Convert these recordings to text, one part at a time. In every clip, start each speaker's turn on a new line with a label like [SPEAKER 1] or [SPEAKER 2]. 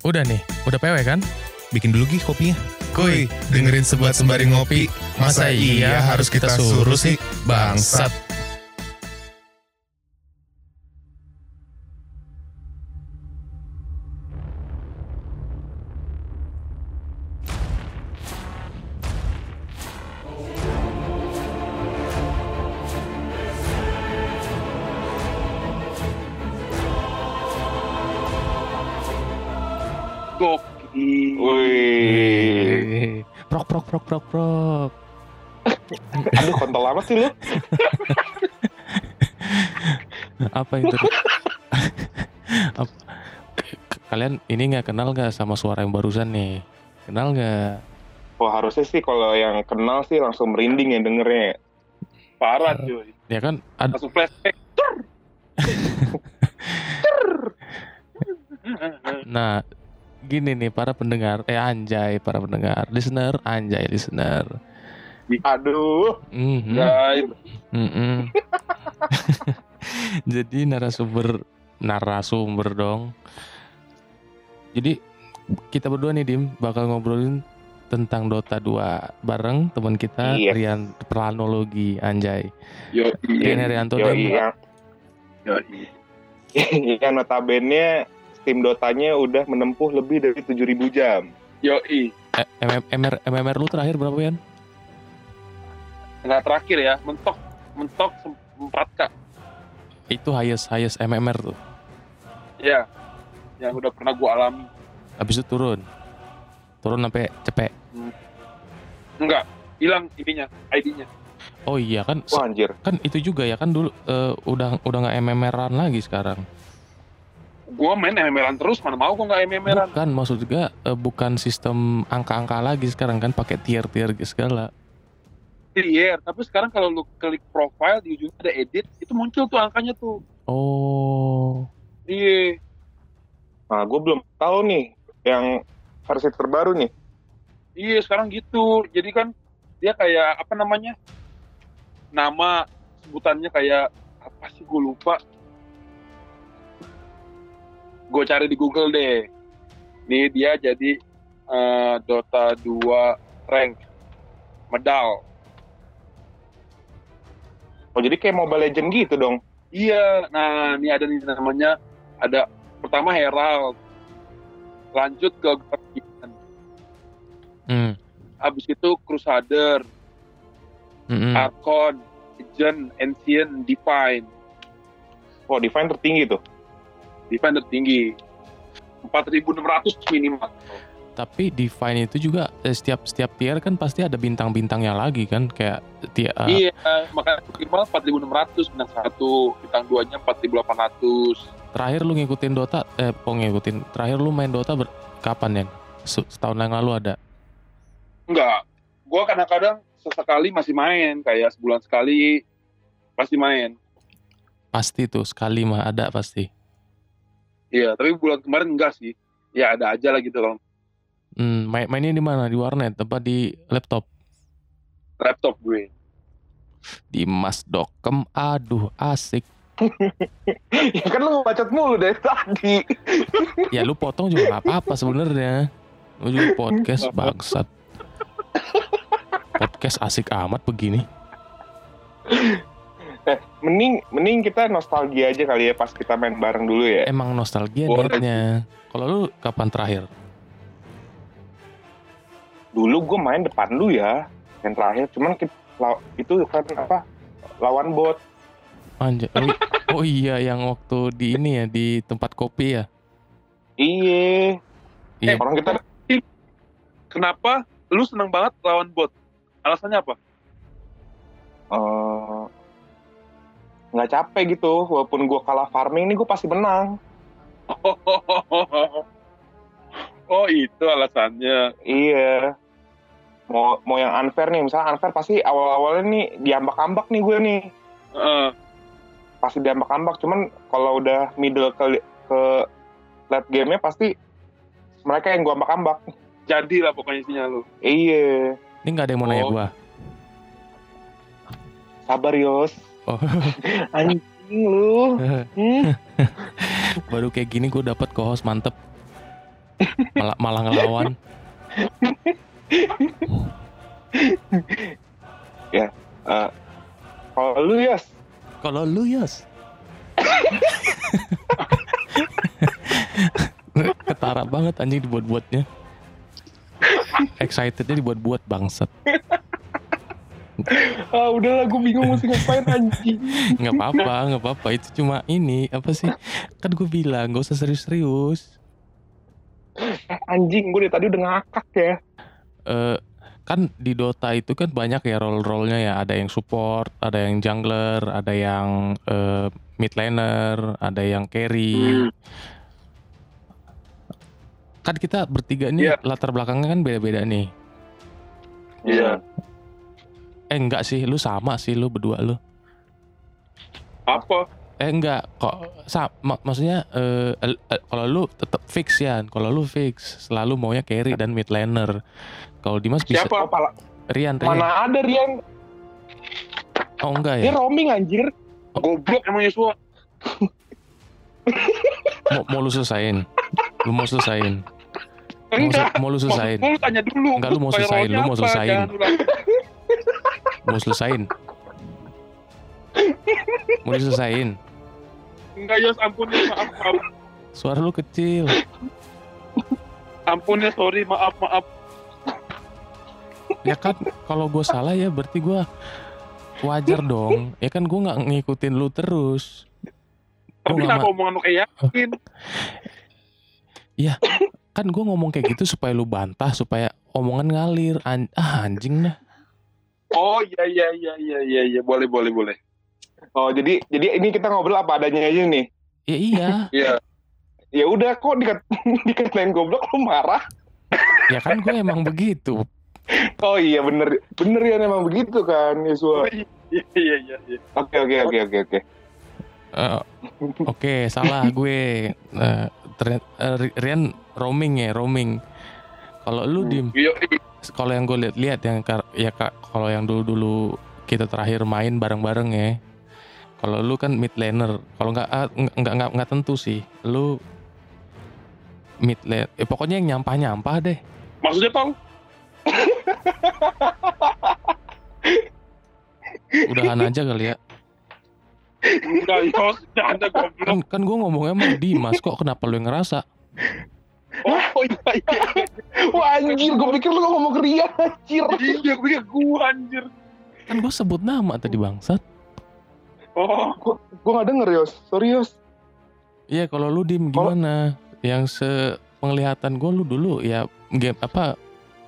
[SPEAKER 1] Udah nih, udah PW kan?
[SPEAKER 2] Bikin dulu Gi kopinya.
[SPEAKER 1] Kuy, dengerin sebuat sembari ngopi. Masa iya harus kita suruh sih? Bangsat. Itu? Kalian ini nggak kenal nggak sama suara yang barusan nih? Kenal nggak?
[SPEAKER 3] Wah harusnya sih kalau yang kenal sih langsung merinding ya dengernya.
[SPEAKER 4] Parah cuy.
[SPEAKER 1] Ya kan? Ad-
[SPEAKER 4] Langsung flashback.
[SPEAKER 1] nah, gini nih para pendengar, eh anjay para pendengar, listener, anjay listener.
[SPEAKER 3] Aduh.
[SPEAKER 1] Mhm.
[SPEAKER 4] Guys,
[SPEAKER 1] Mm-mm. Jadi narasumber narasumber dong. Jadi kita berdua nih Dim bakal ngobrolin tentang Dota 2 bareng teman kita
[SPEAKER 3] Yes.
[SPEAKER 1] Rian Planologi Anjay.
[SPEAKER 4] yo
[SPEAKER 1] Rian Herianto
[SPEAKER 3] Yo
[SPEAKER 1] Dim.
[SPEAKER 3] iya.
[SPEAKER 4] yo
[SPEAKER 3] Iya notabene Steam Dotanya udah menempuh lebih dari 7000 jam.
[SPEAKER 4] yo
[SPEAKER 1] Eh, MM, MMR, MMR lu terakhir berapa Yan?
[SPEAKER 4] Nggak terakhir ya, mentok mentok 4 k.
[SPEAKER 1] Itu highest highest MMR tuh.
[SPEAKER 4] Ya, yang udah pernah gua alami.
[SPEAKER 1] Habis itu turun. Turun sampai cepek.
[SPEAKER 4] Enggak, hilang ininya, ID-nya.
[SPEAKER 1] Oh iya kan
[SPEAKER 3] Wah anjir.
[SPEAKER 1] kan itu juga ya kan dulu eh, udah udah nggak MMR-an lagi sekarang.
[SPEAKER 4] Gua main MMR-an terus, mana mau gua nggak MMR-an.
[SPEAKER 1] Bukan maksud juga eh, bukan sistem angka-angka lagi sekarang kan pakai tier-tier segala.
[SPEAKER 4] Iya, tapi sekarang kalau lu klik profile di ujungnya ada edit, itu muncul tuh angkanya tuh.
[SPEAKER 1] Oh.
[SPEAKER 4] Iya,
[SPEAKER 3] Nah gue belum tahu nih yang versi terbaru nih.
[SPEAKER 4] iya sekarang gitu. Jadi kan dia kayak apa namanya? Nama sebutannya kayak apa sih gue lupa. Gue cari di Google deh. Nih dia jadi eh, Dota 2 rank medal.
[SPEAKER 3] Oh jadi kayak Mobile Legend gitu dong.
[SPEAKER 4] Iya, nah ini ada nih namanya ada pertama Herald, lanjut ke Guardian,
[SPEAKER 1] Hmm.
[SPEAKER 4] habis itu Crusader,
[SPEAKER 1] Mm-mm.
[SPEAKER 4] Archon, Legend, Ancient, Divine,
[SPEAKER 3] Wah Divine tertinggi tuh.
[SPEAKER 4] Divine tertinggi, 4.600 minimal.
[SPEAKER 1] Tapi Divine itu juga eh, setiap setiap tier kan pasti ada bintang-bintangnya lagi kan kayak tier
[SPEAKER 4] Iya, makanya minimal 4.600 bintang satu, bintang duanya 4.800.
[SPEAKER 1] terakhir lu ngikutin Dota eh kok ngikutin terakhir lu main Dota ber- kapan ya? Se- Setahun yang lalu ada.
[SPEAKER 4] Enggak, gua kadang-kadang sesekali masih main, kayak sebulan sekali pasti main.
[SPEAKER 1] Pasti tuh sekali mah ada pasti.
[SPEAKER 4] Iya, tapi bulan kemarin enggak sih. Ya ada aja lah gitu kalau
[SPEAKER 1] Hmm, main mainnya di mana? Di warnet apa di laptop?
[SPEAKER 4] laptop gue.
[SPEAKER 1] Di Mas Dokem. Aduh, asik.
[SPEAKER 3] ya kan lu ngebacot mulu dari tadi.
[SPEAKER 1] Ya lu potong juga nggak apa-apa sebenarnya. Lu juga podcast bangsat. Podcast asik amat begini.
[SPEAKER 3] Eh, mending mending kita nostalgia aja kali ya pas kita main bareng dulu ya.
[SPEAKER 1] Emang nostalgia niatnya. Kalau lu kapan terakhir?
[SPEAKER 3] Dulu gue main depan lu ya. Yang terakhir cuman kita, itu kan apa? Lawan bot.
[SPEAKER 1] Anjay. Oh, oh iya yang waktu di ini ya di tempat kopi ya.
[SPEAKER 3] Iya.
[SPEAKER 1] Iya.
[SPEAKER 3] Orang kita
[SPEAKER 4] Kenapa lu seneng banget lawan bot? Alasannya apa?
[SPEAKER 3] eh, nggak capek gitu. Walaupun gue kalah farming nih gue pasti menang.
[SPEAKER 4] oh itu alasannya.
[SPEAKER 3] Iya. Mau mau yang unfair nih, misalnya unfair pasti awal-awalnya nih diambak-ambak nih gue nih.
[SPEAKER 4] Heeh.
[SPEAKER 3] Pasti diambak-ambak. Cuman kalau udah middle ke ke late game-nya pasti mereka yang gue ambak-ambak.
[SPEAKER 4] jadi lah pokoknya isinya lu.
[SPEAKER 3] Iya.
[SPEAKER 1] Ini nggak ada yang mau nanya
[SPEAKER 4] Oh.
[SPEAKER 1] gua.
[SPEAKER 3] Sabar Yos.
[SPEAKER 1] Oh.
[SPEAKER 3] Anjing lu. Hmm.
[SPEAKER 1] Baru kayak gini gue dapat co-host mantep. Malah malah ngelawan.
[SPEAKER 3] Kalau lu Yas,
[SPEAKER 1] kalau lu Yos. Ketara banget anjing dibuat-buatnya. Excitednya dibuat-buat bangsat.
[SPEAKER 3] Ah udahlah gue bingung mesti ngapain anjing.
[SPEAKER 1] nggak apa-apa nggak apa-apa. Itu cuma ini apa sih? Kan gue bilang gak usah serius-serius
[SPEAKER 3] Eh, anjing gue dari tadi udah ngakak ya.
[SPEAKER 1] eh kan di Dota itu kan banyak ya role-role-nya ya. Ada yang support, ada yang jungler, ada yang eh, mid laner, ada yang carry.
[SPEAKER 4] Hmm.
[SPEAKER 1] Kan kita bertiga nih
[SPEAKER 4] Iya.
[SPEAKER 1] latar belakangnya kan beda-beda nih.
[SPEAKER 4] Iya.
[SPEAKER 1] Eh enggak sih, lu sama sih lu berdua lu.
[SPEAKER 4] Apa?
[SPEAKER 1] Eh enggak, kok sa- mak- maksudnya eh, eh, kalau lu tetap fix ya. Kalau lu fix selalu maunya carry dan mid laner. Kalau Dimas bisa
[SPEAKER 4] Siapa?
[SPEAKER 3] Oh, pala,
[SPEAKER 1] Rian, Rian.
[SPEAKER 3] mana ada Rian?
[SPEAKER 1] Oh enggak
[SPEAKER 3] Dia
[SPEAKER 1] ya.
[SPEAKER 3] roaming anjir.
[SPEAKER 4] Goblok emang Yosua.
[SPEAKER 1] Mau, mau lu selesain. Lu mau selesain. Mau,
[SPEAKER 4] Enggak.
[SPEAKER 1] mau lu selesain.
[SPEAKER 4] Maksud lu tanya dulu.
[SPEAKER 1] Enggak, lu mau selesain, lu mau selesain. Mau selesain. Mau diselesain.
[SPEAKER 4] Enggak Yos, ampun ya, maaf, maaf.
[SPEAKER 1] Suara lu kecil.
[SPEAKER 4] Ampun ya, sorry, maaf, maaf.
[SPEAKER 1] Ya kan kalau gue salah ya berarti gue wajar dong. Ya kan gue nggak ngikutin lu terus.
[SPEAKER 4] Tapi kenapa omongan lu kayak yakin?
[SPEAKER 1] kan gue ngomong kayak gitu supaya lu bantah supaya omongan ngalir. An- ah anjing dah.
[SPEAKER 4] Oh iya iya iya iya iya iya boleh boleh boleh.
[SPEAKER 3] Oh jadi jadi ini kita ngobrol apa adanya aja nih.
[SPEAKER 1] Ya iya.
[SPEAKER 4] Iya.
[SPEAKER 3] Ya udah kok dikat dikatain goblok lu marah.
[SPEAKER 1] Ya kan gue emang begitu.
[SPEAKER 3] Oh iya bener bener ya emang begitu kan
[SPEAKER 4] Oh,
[SPEAKER 3] Yesua.
[SPEAKER 4] iya iya iya. iya.
[SPEAKER 3] Oke oke oke oke oke.
[SPEAKER 1] Eh, Oke salah gue. Eh, ternyata eh, Rian roaming ya roaming. Kalau lu dim,
[SPEAKER 4] Iya, iya.
[SPEAKER 1] kalau yang gue lihat-lihat yang ya kak kalau yang dulu-dulu kita terakhir main bareng-bareng ya. Kalau lu kan mid laner, kalau nggak ah, nggak nggak nggak nggak tentu sih. Lu mid lane, eh, pokoknya yang nyampah-nyampah deh.
[SPEAKER 4] Maksudnya tau?
[SPEAKER 1] Udahan aja kali ya.
[SPEAKER 4] Enggak Yos, jangan ada goblok.
[SPEAKER 1] Kan kan gue ngomongnya sama Dimas kok kenapa lu yang ngerasa?
[SPEAKER 4] Oh iya iya. iya.
[SPEAKER 3] Wah anjir gue pikir lu ngomong ke Rian anjir.
[SPEAKER 4] Iya, gue pikir gua anjir.
[SPEAKER 1] Kan gue sebut nama tadi bangsat.
[SPEAKER 4] Oh,
[SPEAKER 3] Gue gak denger Yos. Sorry Yos.
[SPEAKER 1] Iya kalau lu dim gimana? Yang sepenglihatan gue lu dulu ya game apa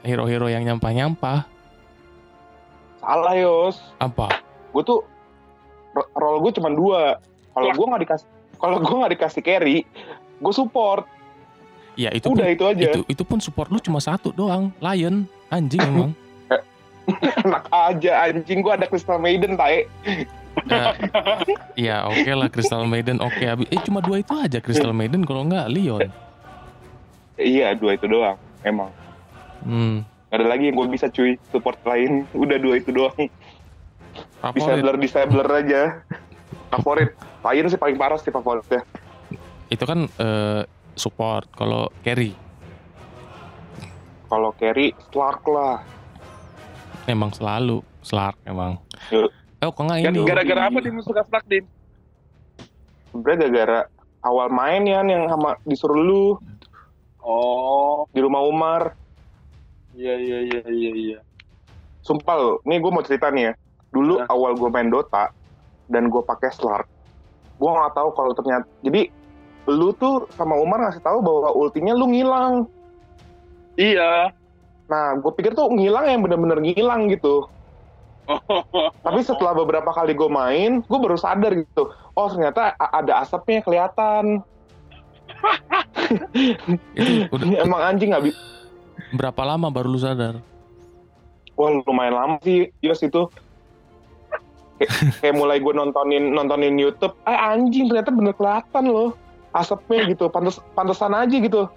[SPEAKER 1] hero-hero yang nyampah-nyampah
[SPEAKER 3] Salah Yos.
[SPEAKER 1] apa?
[SPEAKER 3] Gue tuh ro- role gue cuma dua. Kalau
[SPEAKER 4] Lah.
[SPEAKER 3] gue nggak dikasih kalau gue nggak dikasih carry, gue support.
[SPEAKER 1] Ya itu
[SPEAKER 3] Udah
[SPEAKER 1] pun,
[SPEAKER 3] itu aja.
[SPEAKER 1] itu itu pun support lu cuma satu doang, Lion. Anjing emang.
[SPEAKER 3] Enak aja anjing gue ada Crystal Maiden tae.
[SPEAKER 1] Ya, ya oke lah Crystal Maiden oke habis eh cuma dua itu aja Crystal Maiden kalau enggak Leon.
[SPEAKER 3] Iya dua itu doang. Emang.
[SPEAKER 1] Hmm.
[SPEAKER 3] Gak ada lagi yang gue bisa cuy support lain. Udah dua itu doang.
[SPEAKER 1] Favorit.
[SPEAKER 3] Disabler disabler aja. Favorit. Lion sih paling parah sih favoritnya.
[SPEAKER 1] Itu kan eh, support kalau carry
[SPEAKER 3] Kalau carry Slark lah.
[SPEAKER 1] emang selalu Slark emang.
[SPEAKER 3] Yuk.
[SPEAKER 1] Eh kok enggak
[SPEAKER 4] kan
[SPEAKER 1] ini?
[SPEAKER 4] gara-gara apa dia suka stuck din?
[SPEAKER 3] Sebenernya gara-gara awal main ya yang sama disuruh lu
[SPEAKER 4] Oh,
[SPEAKER 3] di rumah Umar.
[SPEAKER 4] iya iya iya iya iya.
[SPEAKER 3] Sumpah lo, nih gue mau cerita nih ya. Dulu
[SPEAKER 4] Ya.
[SPEAKER 3] awal gue main Dota dan gue pakai Slark, gue nggak tahu kalau ternyata. Jadi lu tuh sama Umar ngasih tahu bahwa ultinya lu ngilang.
[SPEAKER 4] Iya.
[SPEAKER 3] Nah, gue pikir tuh ngilang yang bener-bener ngilang gitu. Tapi setelah beberapa kali gue main, gue baru sadar gitu. Oh ternyata ada asapnya kelihatan.
[SPEAKER 1] Itu udah
[SPEAKER 3] Emang anjing nggak bi-
[SPEAKER 1] berapa lama baru lu sadar?
[SPEAKER 3] Wah lumayan lama sih Yos itu. Kayak, kayak mulai gue nontonin nontonin YouTube, eh anjing ternyata bener kelihatan loh asapnya gitu, pantes pantesan aja gitu.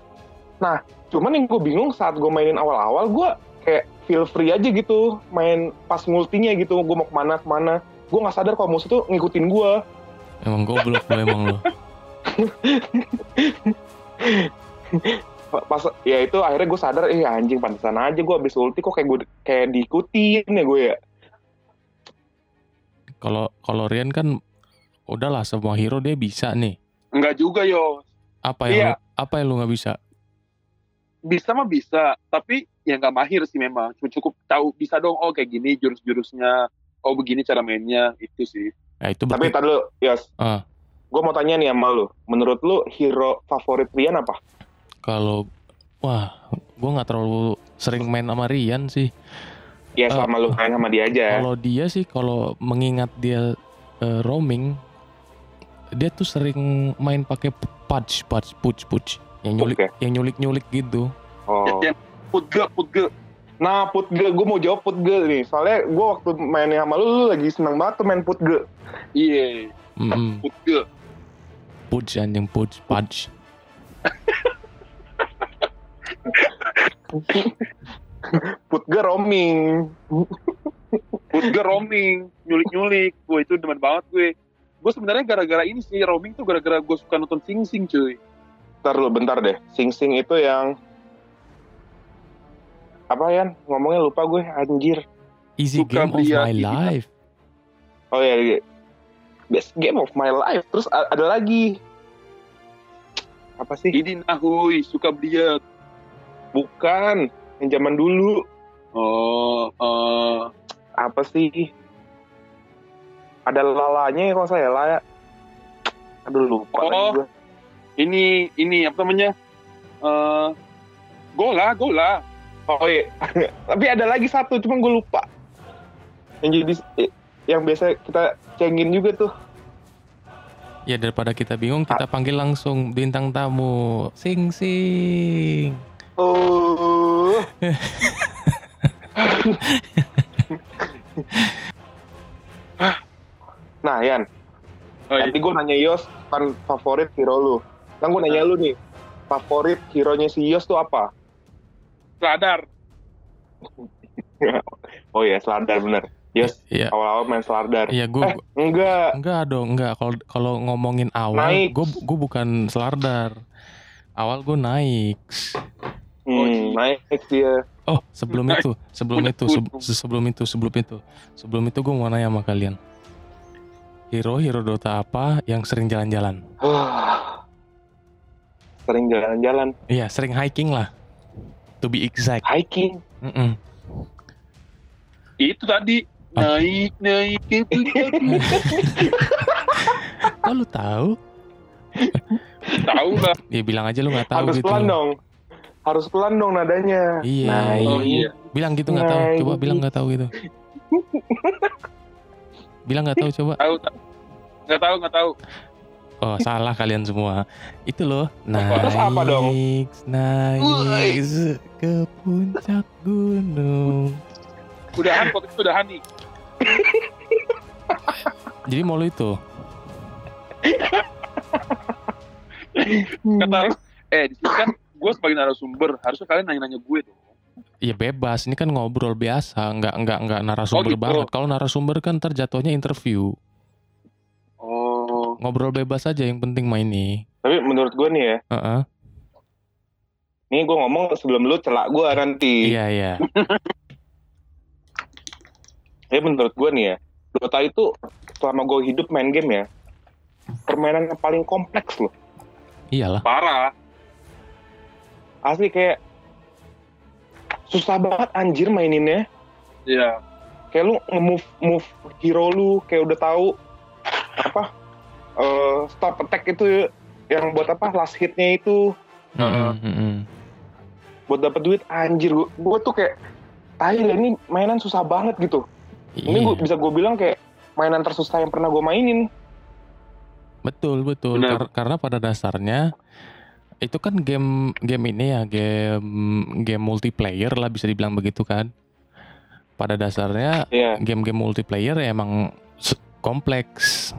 [SPEAKER 3] Nah, cuman yang gue bingung saat gue mainin awal-awal, gue kayak feel free aja gitu, main pas multinya gitu, gue mau ke mana ke mana. Gue nggak sadar kalau musuh tuh ngikutin gue.
[SPEAKER 1] Emang goblok lu emang lu.
[SPEAKER 3] pas ya itu akhirnya gue sadar eh anjing pantesan aja gue abis ulti kok kayak gue kayak diikutin ya gue ya
[SPEAKER 1] Kalau kalau Rian kan udahlah semua hero dia bisa nih.
[SPEAKER 4] Enggak juga yo.
[SPEAKER 1] Apa yang
[SPEAKER 4] Iya.
[SPEAKER 1] lu- apa yang lu nggak bisa?
[SPEAKER 4] Bisa mah bisa, tapi ya nggak mahir sih memang. Cuma cukup tahu bisa dong oh kayak gini jurus-jurusnya. Oh begini cara mainnya itu sih.
[SPEAKER 1] Ya itu
[SPEAKER 3] tapi tadi lu Yos
[SPEAKER 1] Ah.
[SPEAKER 3] gue mau tanya nih sama lu menurut lu hero favorit Rian apa
[SPEAKER 1] kalau wah gua nggak terlalu sering main sama Rian sih.
[SPEAKER 3] ya
[SPEAKER 1] Ah,
[SPEAKER 3] selama lu main sama dia aja
[SPEAKER 1] Kalau dia sih kalau mengingat dia eh, roaming dia tuh sering main pakai punch punch punch punch yang nyulik
[SPEAKER 3] Oke.
[SPEAKER 1] yang nyulik nyulik gitu.
[SPEAKER 3] oh
[SPEAKER 4] Yang putge putge.
[SPEAKER 3] Nah, Putge, gue mau jawab Putge nih. Soalnya gue waktu mainnya sama lu, lu lagi seneng banget tuh main Putge.
[SPEAKER 4] Iya,
[SPEAKER 1] Mm
[SPEAKER 4] putge.
[SPEAKER 1] punch anjing punch.
[SPEAKER 3] Putge roaming.
[SPEAKER 4] Putge roaming, nyulik-nyulik. Gue itu demen banget gue. Gue sebenarnya gara-gara ini sih roaming tuh gara-gara gue suka nonton Sing Sing cuy.
[SPEAKER 3] Bentar lu, bentar deh. Sing Sing itu yang... Apa ya? Ngomongnya lupa gue, anjir.
[SPEAKER 1] Easy
[SPEAKER 4] Suka
[SPEAKER 1] game of
[SPEAKER 4] dia
[SPEAKER 1] my life.
[SPEAKER 3] Oh ya, iya. Best game of my life. Terus ada lagi. Apa sih?
[SPEAKER 4] Ini nahui, suka beliat.
[SPEAKER 3] Bukan. Yang zaman dulu.
[SPEAKER 4] Oh, eh,
[SPEAKER 3] Apa sih? Ada lalanya ya kalau saya laya. Aduh lupa
[SPEAKER 4] Oh.
[SPEAKER 3] gue.
[SPEAKER 4] ini, ini apa namanya? Eh, gola, gola.
[SPEAKER 3] Oh iya, tapi ada lagi satu, cuma gue lupa. Yang jadi yang biasa kita cengin juga tuh.
[SPEAKER 1] Ya daripada kita bingung kita panggil langsung bintang tamu. Sing sing.
[SPEAKER 3] Oh. nah, Yan,
[SPEAKER 4] Oh, iya.
[SPEAKER 3] tadi gue nanya Yos kan favorit hero lu. Kan gue nanya lu nih, favorit hero-nya si Yos tuh apa?
[SPEAKER 4] Sadar.
[SPEAKER 3] Oh iya, Slardar bener. Yos
[SPEAKER 1] Iya.
[SPEAKER 3] awal-awal main Slardar.
[SPEAKER 1] Iya gue
[SPEAKER 3] Eh, enggak.
[SPEAKER 1] enggak dong enggak kalau kalau ngomongin awal
[SPEAKER 3] Naik.
[SPEAKER 1] gue gue bukan selardar. Awal gue naik.
[SPEAKER 4] Oh,
[SPEAKER 3] Hmm, naik dia.
[SPEAKER 1] Oh sebelum
[SPEAKER 4] Naik.
[SPEAKER 1] itu sebelum
[SPEAKER 4] Udah
[SPEAKER 1] itu se- sebelum itu sebelum itu sebelum itu gue mau nanya sama kalian. Hero hero Dota apa yang sering jalan-jalan?
[SPEAKER 3] Sering jalan-jalan.
[SPEAKER 1] Iya sering hiking lah. To be exact.
[SPEAKER 3] Hiking.
[SPEAKER 1] Mm-mm.
[SPEAKER 4] Itu tadi
[SPEAKER 1] Ah.
[SPEAKER 4] naik naik.
[SPEAKER 1] Oh lu tahu?
[SPEAKER 4] Tahu lah.
[SPEAKER 1] Ya bilang aja lu nggak tahu
[SPEAKER 3] Harus
[SPEAKER 1] gitu.
[SPEAKER 3] pelan dong. Harus pelan dong nadanya.
[SPEAKER 1] Iya.
[SPEAKER 3] Naik.
[SPEAKER 4] Oh iya.
[SPEAKER 1] Bilang gitu nggak tahu.
[SPEAKER 3] Naik.
[SPEAKER 1] Coba bilang nggak tahu gitu. Bilang nggak tahu coba.
[SPEAKER 4] Tahu. Nggak tahu nggak tahu.
[SPEAKER 1] Oh salah kalian semua. Itu loh.
[SPEAKER 3] Terus apa dong?
[SPEAKER 1] Naik, naik ke puncak gunung.
[SPEAKER 4] Udahan kok itu udahan nih.
[SPEAKER 1] Jadi mau lu itu.
[SPEAKER 4] Kata eh di sini kan gue sebagai narasumber harusnya kalian nanya-nanya gue dong.
[SPEAKER 1] Ya bebas. Ini kan ngobrol biasa. Nggak nggak nggak narasumber
[SPEAKER 4] Oh, gitu.
[SPEAKER 1] banget. Kalau narasumber kan terjatuhnya interview. Ngobrol bebas aja. Yang penting main nih.
[SPEAKER 3] Tapi menurut gue nih ya,
[SPEAKER 1] Heeh.
[SPEAKER 3] nih gue ngomong sebelum lu celak gue nanti.
[SPEAKER 1] Iya iya.
[SPEAKER 3] Tapi menurut gue nih ya, Dota itu selama gue hidup main game ya, permainan yang paling kompleks loh.
[SPEAKER 1] Iyalah.
[SPEAKER 4] parah.
[SPEAKER 3] Asli kayak susah banget anjir maininnya.
[SPEAKER 4] Iya.
[SPEAKER 3] Kayak lu nge-move move hero lu kayak udah tahu apa eh, stop attack itu yang buat apa last hitnya itu
[SPEAKER 1] Mm-mm, mm-mm.
[SPEAKER 3] buat dapat duit anjir gue, tuh kayak tai ini mainan susah banget gitu. Ini
[SPEAKER 1] Iya.
[SPEAKER 3] gua, bisa gue bilang kayak mainan tersusah yang pernah gue mainin.
[SPEAKER 1] Betul betul
[SPEAKER 4] Benar.
[SPEAKER 1] Kar- karena pada dasarnya itu kan game game ini ya game game multiplayer lah bisa dibilang begitu kan. Pada dasarnya
[SPEAKER 3] Iya.
[SPEAKER 1] game-game multiplayer ya emang kompleks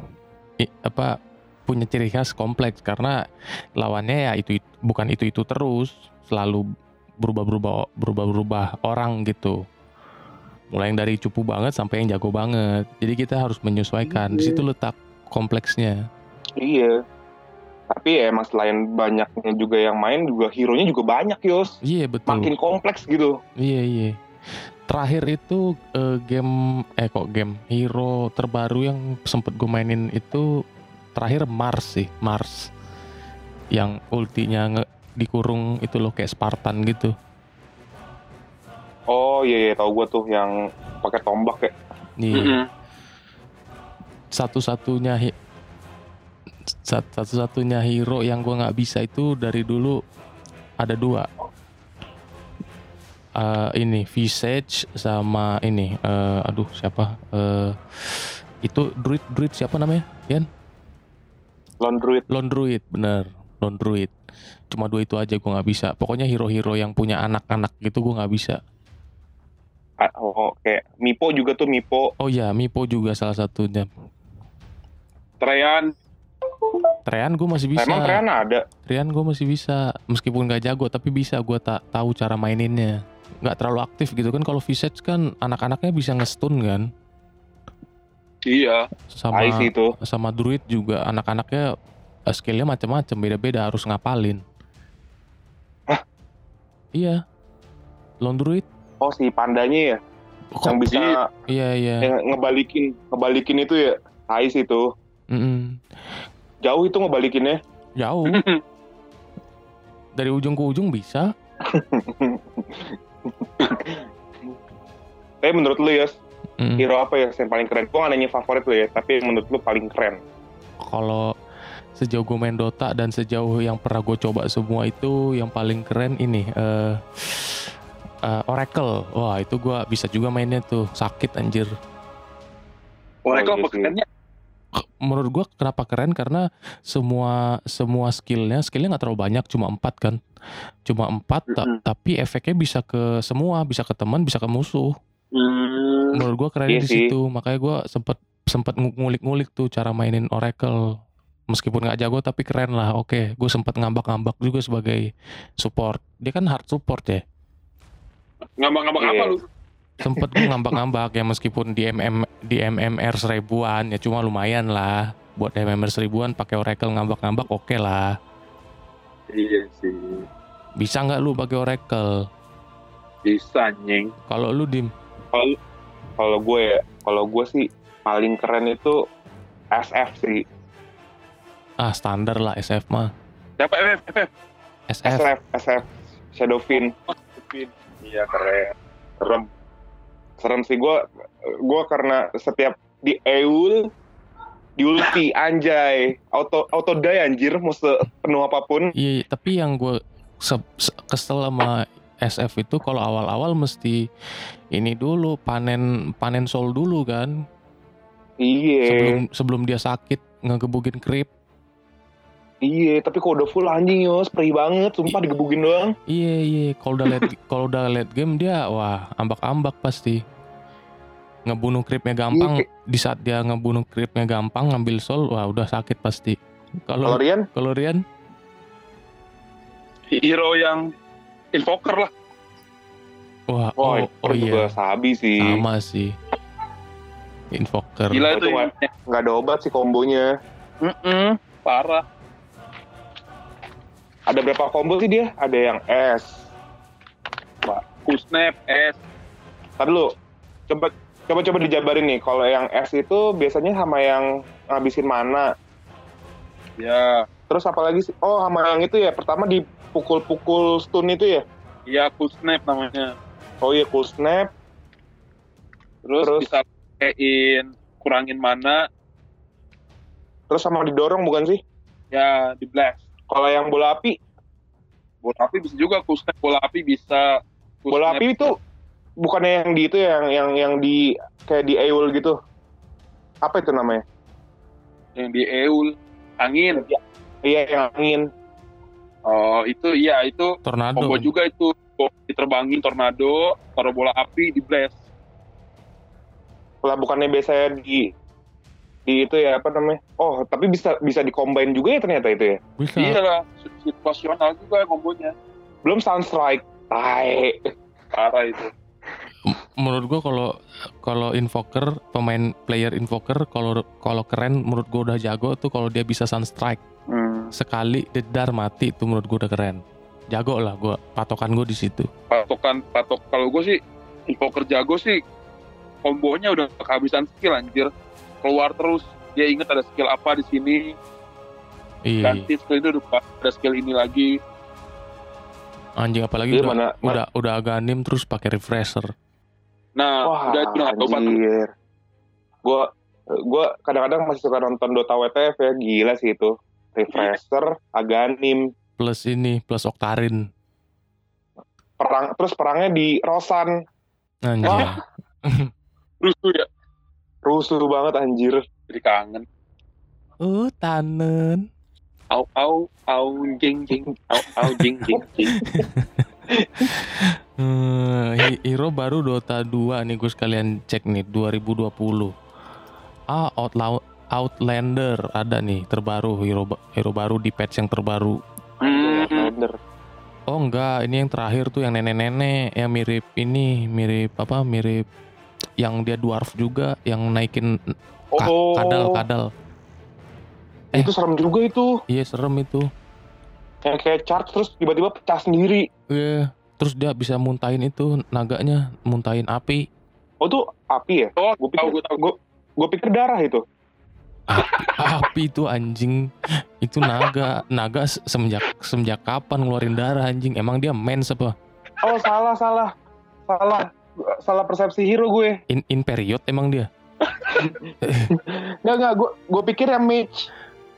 [SPEAKER 1] I- apa punya ciri khas kompleks karena lawannya ya itu, itu bukan itu itu terus selalu berubah-berubah berubah-berubah orang gitu. Mulai yang dari cupu banget sampai yang jago banget. Jadi kita harus menyesuaikan. Di situ letak kompleksnya.
[SPEAKER 3] Iya. Tapi ya emang selain banyaknya juga yang main juga hero-nya juga banyak Yos.
[SPEAKER 1] Iya betul.
[SPEAKER 3] Makin kompleks gitu.
[SPEAKER 1] Iya iya. Terakhir itu eh, game eh kok game hero terbaru yang sempet gue mainin itu terakhir Mars sih Mars yang ultinya nge dikurung itu loh kayak Spartan gitu.
[SPEAKER 3] Oh iya iya tahu gue tuh yang pakai tombak ya.
[SPEAKER 1] Nih
[SPEAKER 4] Mm-mm.
[SPEAKER 1] satu-satunya hi- sat- satu-satunya hero yang gue nggak bisa itu dari dulu ada dua. Eh, ini Visage sama ini eh, aduh siapa? Eh, itu druid druid siapa namanya Yan
[SPEAKER 3] Lone Druid.
[SPEAKER 1] Lone Druid bener Lone Druid cuma dua itu aja gue nggak bisa. Pokoknya hero-hero yang punya anak-anak gitu gue nggak bisa.
[SPEAKER 3] Ah, Oh kayak Mipo juga tuh Mipo.
[SPEAKER 1] oh ya Mipo juga salah satunya.
[SPEAKER 4] Treyan
[SPEAKER 1] Trean gue masih bisa.
[SPEAKER 3] Emang Trean ada.
[SPEAKER 1] Rian gue masih bisa. Meskipun gak jago tapi bisa. Gue tak tahu cara maininnya nggak terlalu aktif gitu kan kalau Visage kan anak-anaknya bisa ngestun kan
[SPEAKER 4] iya
[SPEAKER 1] sama
[SPEAKER 3] itu.
[SPEAKER 1] sama druid juga anak-anaknya eh, skillnya macam-macam beda-beda harus ngapalin
[SPEAKER 3] Hah?
[SPEAKER 1] iya lone druid
[SPEAKER 3] Oh si pandanya ya. yang bisa
[SPEAKER 1] iya iya
[SPEAKER 3] yang ngebalikin ngebalikin itu ya. Ais itu.
[SPEAKER 1] Mm-mm.
[SPEAKER 3] Jauh itu ngebalikinnya.
[SPEAKER 1] jauh dari ujung ke ujung bisa
[SPEAKER 3] Tapi menurut lu ya,
[SPEAKER 1] Mm.
[SPEAKER 3] hero apa ya yang paling keren? Gua gak nanya favorit lu ya, tapi menurut lu paling keren.
[SPEAKER 1] kalau sejauh gue main Dota dan sejauh yang pernah gue coba semua itu yang paling keren ini eh eh, Oracle wah itu gue bisa juga mainnya tuh sakit anjir
[SPEAKER 4] Mereka
[SPEAKER 3] iya
[SPEAKER 4] apa
[SPEAKER 3] sih.
[SPEAKER 4] kerennya
[SPEAKER 1] menurut gue kenapa keren? Karena semua semua skillnya skillnya nggak terlalu banyak cuma empat kan. Cuma empat ta-
[SPEAKER 4] Mm-mm.
[SPEAKER 1] tapi efeknya bisa ke semua bisa ke teman bisa ke musuh.
[SPEAKER 4] Hmm,
[SPEAKER 1] menurut gue keren
[SPEAKER 3] Iya
[SPEAKER 1] di
[SPEAKER 3] sih.
[SPEAKER 1] situ. Makanya gue sempet sempet ngulik-ngulik tuh cara mainin Oracle. Meskipun nggak jago tapi keren lah. Oke gue sempet ngambak-ngambak juga sebagai support. Dia kan hard support ya?
[SPEAKER 4] Ngambang-ngambang
[SPEAKER 3] Iya.
[SPEAKER 4] apa lu
[SPEAKER 1] sempet gue ngambak-ngambak ya meskipun di MM di MMR seribuan ya cuma lumayan lah. Buat MMR seribuan pakai Oracle ngambak-ngambak oke lah.
[SPEAKER 4] Iya sih.
[SPEAKER 1] Bisa nggak lu pakai Oracle?
[SPEAKER 4] Bisa nyeng
[SPEAKER 1] kalau lu dim?
[SPEAKER 3] Kalau gue ya, kalau gue sih paling keren itu SF sih.
[SPEAKER 1] ah standar lah SF mah.
[SPEAKER 4] Siapa FF FF
[SPEAKER 1] SF
[SPEAKER 3] SF, SF, Shadowfin.
[SPEAKER 4] Pin. iya keren. Serem
[SPEAKER 3] Serem sih gue, gue karena setiap di Eul, di ulti anjay, auto auto die anjir, mau sepenuh apa pun.
[SPEAKER 1] Iya, tapi yang gue kesel sama SF itu kalau awal-awal mesti ini dulu panen panen soul dulu kan
[SPEAKER 3] Iya,
[SPEAKER 1] sebelum sebelum dia sakit ngegebukin creep.
[SPEAKER 3] Iya, tapi kok udah full anjing yos, perih banget, sumpah digebugin doang.
[SPEAKER 1] Iya iya, kalau udah late kalau udah late game dia wah ambak-ambak pasti. Ngebunuh creepnya gampang
[SPEAKER 3] Iya,
[SPEAKER 1] di saat dia ngebunuh creepnya gampang ngambil soul wah udah sakit pasti.
[SPEAKER 3] Kalau
[SPEAKER 1] Kalau
[SPEAKER 3] Rian,
[SPEAKER 1] kalau Rian
[SPEAKER 4] hero yang invoker lah
[SPEAKER 1] wah
[SPEAKER 3] oh,
[SPEAKER 1] oh, oh
[SPEAKER 3] juga
[SPEAKER 1] iya
[SPEAKER 3] sabi sih.
[SPEAKER 1] sama sih. Invoker.
[SPEAKER 4] gila
[SPEAKER 3] Itu Nggak ada obat sih kombonya.
[SPEAKER 4] Mm-mm, parah
[SPEAKER 3] Ada berapa combo sih dia? Ada yang S.
[SPEAKER 4] Kusnap S
[SPEAKER 3] Tadi lu, coba coba coba dijabarin nih. Kalau yang S itu biasanya sama yang ngabisin mana.
[SPEAKER 4] ya
[SPEAKER 3] Terus apa lagi sih? Oh, sama yang itu ya. Pertama dipukul-pukul stun itu ya.
[SPEAKER 4] iya Kusnap namanya
[SPEAKER 3] Oh iya, cool snap.
[SPEAKER 4] terus,
[SPEAKER 3] Terus?
[SPEAKER 4] bisa pakein kurangin mana
[SPEAKER 3] Terus sama didorong bukan sih?
[SPEAKER 4] ya di blast
[SPEAKER 3] Kalau yang bola api,
[SPEAKER 4] bola api bisa juga Kusnap bola api bisa
[SPEAKER 3] bola api itu bukannya yang di itu ya, yang yang yang di kayak di Eul gitu. Apa itu namanya?
[SPEAKER 4] yang di Eul angin
[SPEAKER 3] Iya, yang angin.
[SPEAKER 4] oh itu iya itu
[SPEAKER 1] Tornado.
[SPEAKER 4] combo juga itu diterbangin tornado taruh bola api di blast
[SPEAKER 3] Lah bukannya biasanya di itu ya apa namanya? Oh, tapi bisa bisa dicombine juga ya ternyata itu ya.
[SPEAKER 1] Bisa.
[SPEAKER 4] iya lah situasional juga kombonya
[SPEAKER 3] Belum sound strike. Tai.
[SPEAKER 4] parah itu
[SPEAKER 1] menurut gua kalau kalau invoker pemain player invoker kalau kalau keren menurut gua udah jago tuh kalau dia bisa sunstrike
[SPEAKER 4] hmm.
[SPEAKER 1] sekali dedar mati itu menurut gue udah keren. Jago lah gue, patokan gue di situ.
[SPEAKER 4] patokan patok kalau gue sih invoker jago sih kombonya udah kehabisan skill anjir keluar terus dia inget ada skill apa di sini
[SPEAKER 1] Iya,
[SPEAKER 4] ganti skill itu udah ada skill ini lagi
[SPEAKER 1] anjing apalagi
[SPEAKER 3] Dia
[SPEAKER 1] udah,
[SPEAKER 3] mana,
[SPEAKER 1] udah udah aganim terus pakai refresher.
[SPEAKER 4] nah
[SPEAKER 3] Wah,
[SPEAKER 4] udah itu nggak
[SPEAKER 3] anjir. Gua gua kadang-kadang masih suka nonton Dota WTF ya, gila sih itu. Refresher, Aganim,
[SPEAKER 1] Plus ini, plus Oktarin.
[SPEAKER 3] perang terus perangnya di Rosan.
[SPEAKER 1] Anjing.
[SPEAKER 4] Tuh ya
[SPEAKER 3] Rusuh banget anjir.
[SPEAKER 4] jadi kangen
[SPEAKER 1] Oh, tanen.
[SPEAKER 4] au au au jing jing au au jing jing jing
[SPEAKER 1] Hmm, Hi- Hero baru Dota 2 nih gue sekalian cek nih 2020. Ah, Outlaw Outlander ada nih terbaru hero hero baru di patch yang terbaru.
[SPEAKER 4] Hmm,
[SPEAKER 3] Bener.
[SPEAKER 1] Oh enggak, ini yang terakhir tuh yang nenek-nenek yang mirip ini, mirip apa? Mirip yang dia dwarf juga yang naikin ka-
[SPEAKER 3] Oh,
[SPEAKER 1] kadal-kadal. Eh.
[SPEAKER 3] itu serem juga itu.
[SPEAKER 1] Iya, serem itu.
[SPEAKER 3] Kayak kayak charge terus tiba-tiba pecah sendiri.
[SPEAKER 1] Iya. Terus dia bisa muntahin itu naganya, muntahin api.
[SPEAKER 3] Oh tuh api ya?
[SPEAKER 4] oh
[SPEAKER 3] Gue
[SPEAKER 4] tahu
[SPEAKER 3] pikir,
[SPEAKER 4] gue tahu
[SPEAKER 3] gue, gue pikir darah itu.
[SPEAKER 1] api itu anjing itu naga naga se- semenjak semenjak kapan ngeluarin darah anjing emang dia mens apa
[SPEAKER 3] Oh salah salah salah salah persepsi hero gue.
[SPEAKER 1] in, in period emang dia
[SPEAKER 3] Nggak nggak gue gue pikir yang mage.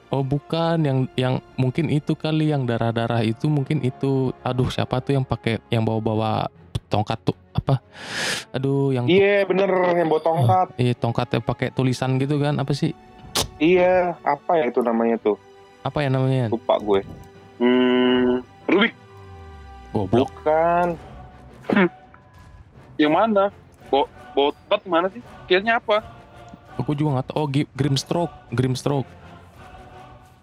[SPEAKER 1] oh bukan yang yang mungkin itu kali yang darah darah itu mungkin itu aduh siapa tuh yang pakai yang bawa bawa tongkat tuh apa aduh yang
[SPEAKER 3] Iya bener yang bawa tongkat.
[SPEAKER 1] eh tongkatnya pakai tulisan gitu kan apa sih
[SPEAKER 3] Iya apa ya itu namanya tuh?
[SPEAKER 1] apa ya namanya
[SPEAKER 3] Lupa gue.
[SPEAKER 4] hmm, Rubik
[SPEAKER 1] goblok
[SPEAKER 3] Bukan.
[SPEAKER 4] Yang mana? Bo botot mana sih? Skillnya apa?
[SPEAKER 1] Aku juga nggak tahu. Oh Grimstroke Grimstroke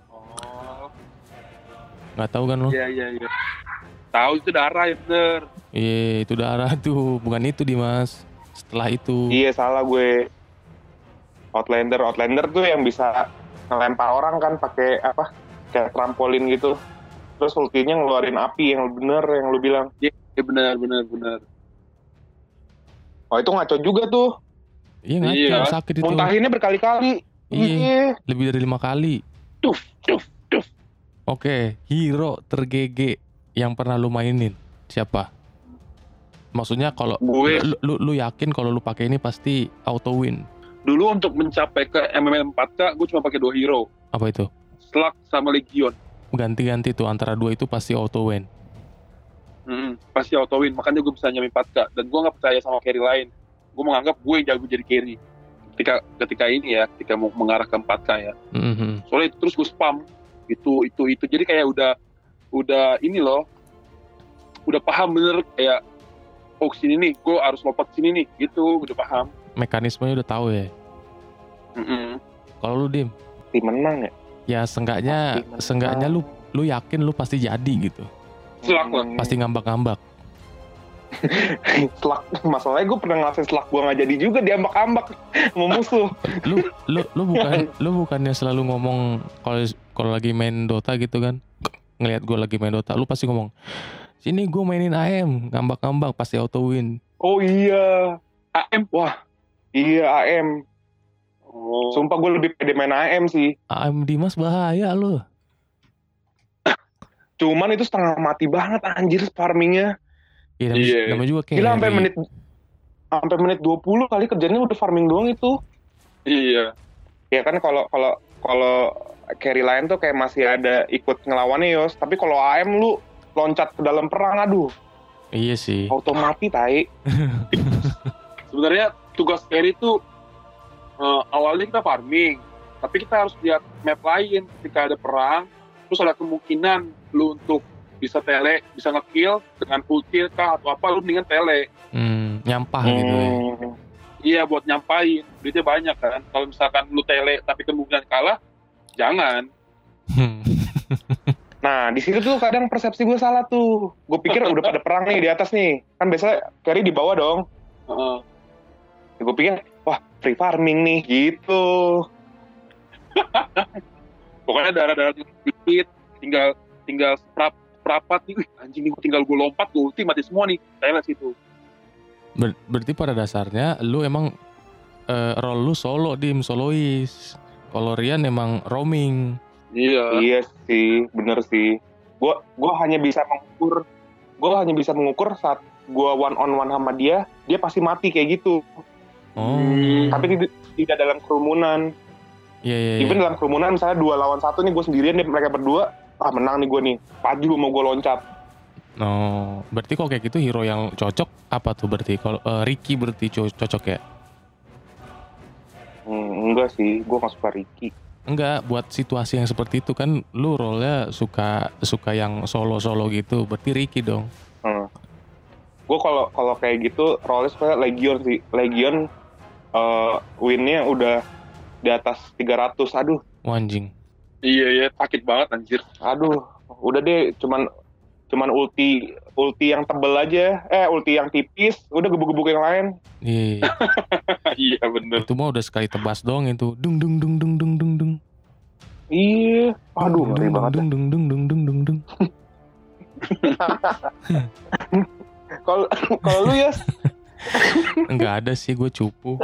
[SPEAKER 4] oh.
[SPEAKER 1] Nggak tahu kan lo?
[SPEAKER 4] Iya iya iya. Tahu itu darah ya bener.
[SPEAKER 1] Iya itu darah tuh. Bukan itu Dimas. Setelah itu.
[SPEAKER 3] Iya salah gue. Outlander. Outlander tuh yang bisa ngelempar orang kan pakai apa? Kayak trampolin gitu. Terus ultinya ngeluarin api yang bener yang lu bilang.
[SPEAKER 4] iya bener bener bener
[SPEAKER 3] Oh itu ngaco juga tuh.
[SPEAKER 1] iya ngaco
[SPEAKER 4] Iya.
[SPEAKER 1] sakit itu
[SPEAKER 3] Muntahinnya berkali-kali.
[SPEAKER 1] iya lebih dari lima kali
[SPEAKER 4] tuf tuf tuf
[SPEAKER 1] Oke, hero tergege yang pernah lu mainin siapa? Maksudnya kalau lu, lu, lu yakin kalau lu pakai ini pasti auto win.
[SPEAKER 4] dulu untuk mencapai ke MMM 4K gue cuma pakai dua hero
[SPEAKER 1] Apa itu?
[SPEAKER 4] Slug sama Legion
[SPEAKER 1] Ganti-ganti tuh antara dua itu pasti auto win.
[SPEAKER 4] Mm, pasti auto win makanya gue bisa nyampe 4K dan gue nggak percaya sama carry lain gue menganggap gue yang jago jadi carry ketika ketika ini ya ketika mau mengarah ke 4K ya
[SPEAKER 1] Mhm.
[SPEAKER 4] soalnya itu terus gue spam itu itu itu jadi kayak udah udah ini loh udah paham bener kayak oh sini nih gue harus lompat sini nih gitu udah paham
[SPEAKER 1] Mekanismenya udah tahu ya.
[SPEAKER 4] Mm-mm.
[SPEAKER 1] Kalau lu dim,
[SPEAKER 3] Tim menang ya.
[SPEAKER 1] ya
[SPEAKER 3] menang.
[SPEAKER 1] seenggaknya lu lu yakin lu pasti jadi gitu.
[SPEAKER 4] Slug lah.
[SPEAKER 1] Pasti ngambak-ngambak.
[SPEAKER 3] Slug. Masalahnya gue pernah ngelasin slug gue nggak jadi juga diambak-ambak sama musuh.
[SPEAKER 1] Lu lu lu bukan lu bukannya selalu ngomong kalau kalau lagi main Dota gitu kan. Ngelihat gue lagi main Dota, lu pasti ngomong Sini gue mainin AM, ngambak-ngambak pasti auto win.
[SPEAKER 3] Oh iya.
[SPEAKER 4] AM
[SPEAKER 3] Wah. Iya AM.
[SPEAKER 4] oh.
[SPEAKER 3] Sumpah gue lebih pede main AM sih.
[SPEAKER 1] AM Dimas bahaya lu.
[SPEAKER 3] Cuman itu setengah mati banget anjir farmingnya.
[SPEAKER 1] Iya, namanya,
[SPEAKER 4] Iya.
[SPEAKER 1] namanya juga kayak
[SPEAKER 3] Gila sampai menit sampai menit 20 kali kerjanya udah farming doang itu.
[SPEAKER 4] iya
[SPEAKER 3] Ya kan kalau kalau kalau carry lain tuh kayak masih ada ikut ngelawannya Yos, tapi kalau AM lu loncat ke dalam perang aduh,
[SPEAKER 1] Iya sih.
[SPEAKER 3] auto mati tai.
[SPEAKER 4] sebenarnya tugas carry itu eh, awalnya kita farming tapi kita harus lihat map lain ketika ada perang terus ada kemungkinan lu untuk bisa tele bisa ngekill dengan ulti kah atau apa lu mendingan tele
[SPEAKER 1] Hmm, nyampah gitu ya.
[SPEAKER 3] Hmm.
[SPEAKER 4] iya buat nyampain duitnya banyak kan kalau misalkan lu tele tapi kemungkinan kalah jangan
[SPEAKER 1] Hmm.
[SPEAKER 3] Nah, di situ tuh kadang persepsi gue salah tuh. Gue pikir udah pada perang nih di atas nih. Kan biasanya carry di bawah dong.
[SPEAKER 4] Heeh.
[SPEAKER 3] gue pikir, wah free farming nih gitu.
[SPEAKER 4] pokoknya darah-darah dikit tinggal tinggal seperapat nih Wih, anjing nih tinggal gue lompat gue ulti mati semua nih Teles itu
[SPEAKER 1] Ber- berarti pada dasarnya lu emang eh, role lu solo dim solois. Kalau Rian emang roaming.
[SPEAKER 4] iya
[SPEAKER 3] Iya sih, bener sih. Gua gua hanya bisa mengukur, gua hanya bisa mengukur saat gua one on one sama dia, dia pasti mati kayak gitu.
[SPEAKER 1] Oh,
[SPEAKER 4] Hmm.
[SPEAKER 3] Tapi tidak, tidak dalam kerumunan.
[SPEAKER 1] Iya iya. iya.
[SPEAKER 3] Even dalam kerumunan misalnya dua lawan satu nih gue sendirian nih mereka berdua, ah menang nih gue nih. Paju mau gue loncat.
[SPEAKER 1] Oh, berarti kok kayak gitu hero yang cocok apa tuh berarti? Kalau eh, Ricky berarti co- cocok ya?
[SPEAKER 3] Hmm, enggak sih, gue gak suka Ricky.
[SPEAKER 1] Enggak, buat situasi yang seperti itu kan lu role-nya suka suka yang solo-solo gitu. Berarti Ricky dong.
[SPEAKER 3] Hmm. Gue kalau kalau kayak gitu role sebenarnya Legion sih. Legion eh winnya udah di atas 300. Aduh,
[SPEAKER 1] Wah, anjing.
[SPEAKER 4] iya iya sakit banget anjir
[SPEAKER 3] aduh. Udah deh cuman cuman ulti ulti yang tebel aja. Eh, ulti yang tipis, udah gebuk-gebuk yang lain.
[SPEAKER 1] Iya,
[SPEAKER 4] iya bener
[SPEAKER 1] itu mah udah sekali tebas dong itu. Dung dung dung dung dung dung dung.
[SPEAKER 3] Iya, aduh ngeri
[SPEAKER 1] Dung,
[SPEAKER 3] banget.
[SPEAKER 1] Dung dung dung dung dung dung dung.
[SPEAKER 3] Kalau kalau lu ya,
[SPEAKER 1] Enggak ada sih gue cupu.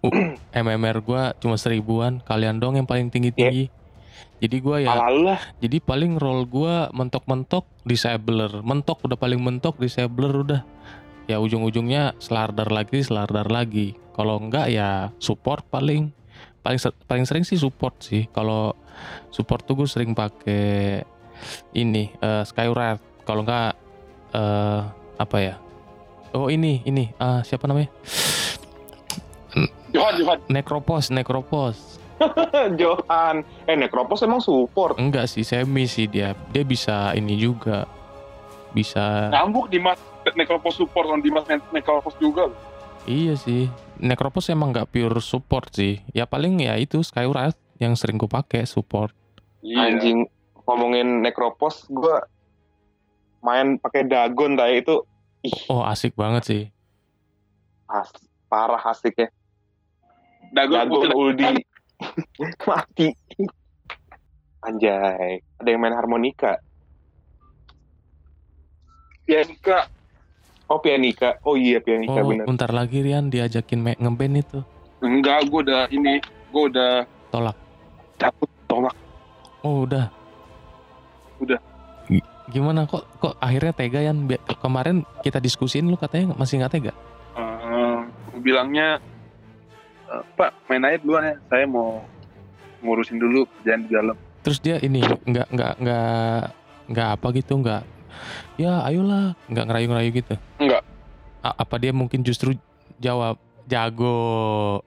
[SPEAKER 1] Uh, MMR gue cuma seribuan. Kalian dong yang paling tinggi-tinggi. Jadi gue ya,
[SPEAKER 3] ala lu lah.
[SPEAKER 1] jadi paling roll gue mentok-mentok disabler. Mentok udah paling mentok disabler udah. Ya ujung-ujungnya selardar lagi, selardar lagi. Kalau enggak ya support paling paling ser- paling sering sih support sih. Kalau support tuh gue sering pakai ini eh Skywrath. Kalau enggak eh apa ya? Oh ini ini ah siapa namanya?
[SPEAKER 4] Johan Johan
[SPEAKER 1] Necropos, Necropos.
[SPEAKER 3] Johan. Eh, Necropos emang support.
[SPEAKER 1] Enggak sih, semi sih dia. Dia bisa ini juga. Bisa
[SPEAKER 4] ngambuk di mas Necropos support on di mas Necropos juga.
[SPEAKER 1] Iya sih. Necropos emang nggak pure support sih. Ya paling ya itu Skywrath yang sering gue pakai support.
[SPEAKER 4] iya
[SPEAKER 3] Anjing ngomongin Necropos, gue main pakai Dagon tadi itu
[SPEAKER 1] Oh asik banget sih.
[SPEAKER 3] as, parah asiknya.
[SPEAKER 4] Dagon
[SPEAKER 3] Dagon
[SPEAKER 4] putih
[SPEAKER 3] Uldi mati. Anjay, ada yang main harmonika.
[SPEAKER 4] Pianika
[SPEAKER 3] Oh pianika. Oh iya pianika
[SPEAKER 1] Oh
[SPEAKER 3] bener.
[SPEAKER 1] bentar lagi Rian diajakin ngeband itu.
[SPEAKER 4] enggak gue udah ini gue udah
[SPEAKER 1] Tolak.
[SPEAKER 4] takut tolak
[SPEAKER 1] Oh udah.
[SPEAKER 4] Udah.
[SPEAKER 1] Gimana kok kok akhirnya tega? Bi- Kemarin kita diskusin lu katanya masih nggak tega.
[SPEAKER 4] Gue bilangnya "Eh, Pak main aja duluan ya saya mau ngurusin dulu kerjaan di dalam
[SPEAKER 1] Terus dia ini nggak nggak nggak nggak apa gitu nggak. Ya ayolah nggak ngerayu-ngerayu gitu.
[SPEAKER 4] Nggak.
[SPEAKER 1] A- apa dia mungkin justru jawab jago.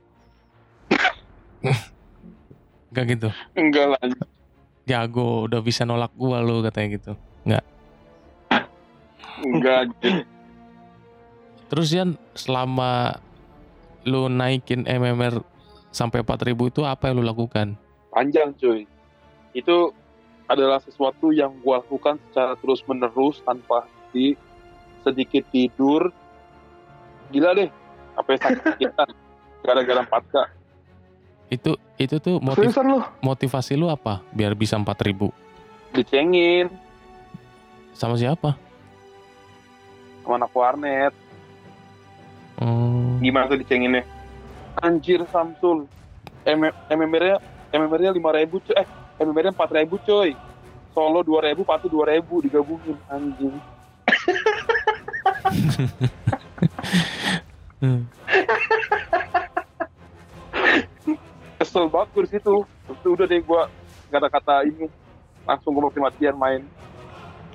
[SPEAKER 1] Gak gitu.
[SPEAKER 4] enggak lah
[SPEAKER 1] Jago, udah bisa nolak gua lo katanya gitu.
[SPEAKER 4] Enggak anjir.
[SPEAKER 1] Terus Yan selama lu naikin MMR sampai 4000 itu apa yang lu lakukan?
[SPEAKER 4] panjang cuy itu adalah sesuatu yang gue lakukan secara terus menerus tanpa di sedikit tidur gila deh apa yang sakitan gara-gara 4K
[SPEAKER 1] Itu itu tuh motiv
[SPEAKER 3] Seriusan lu?
[SPEAKER 1] motivasi lu apa biar bisa 4000?
[SPEAKER 4] dicengin
[SPEAKER 1] Sama siapa?
[SPEAKER 4] sama anak warnet
[SPEAKER 1] Hmm,
[SPEAKER 3] Gimana tuh dicenginnya?
[SPEAKER 4] anjir Samsul. MMR-nya MMR-nya 5000 cuy. Eh MMR-nya 4000 coy Solo 2000 Patu 2000 digabungin anjing. Kesel banget gue di situ. Terus udah deh gue kata-kata ini. Langsung gue mati-matian main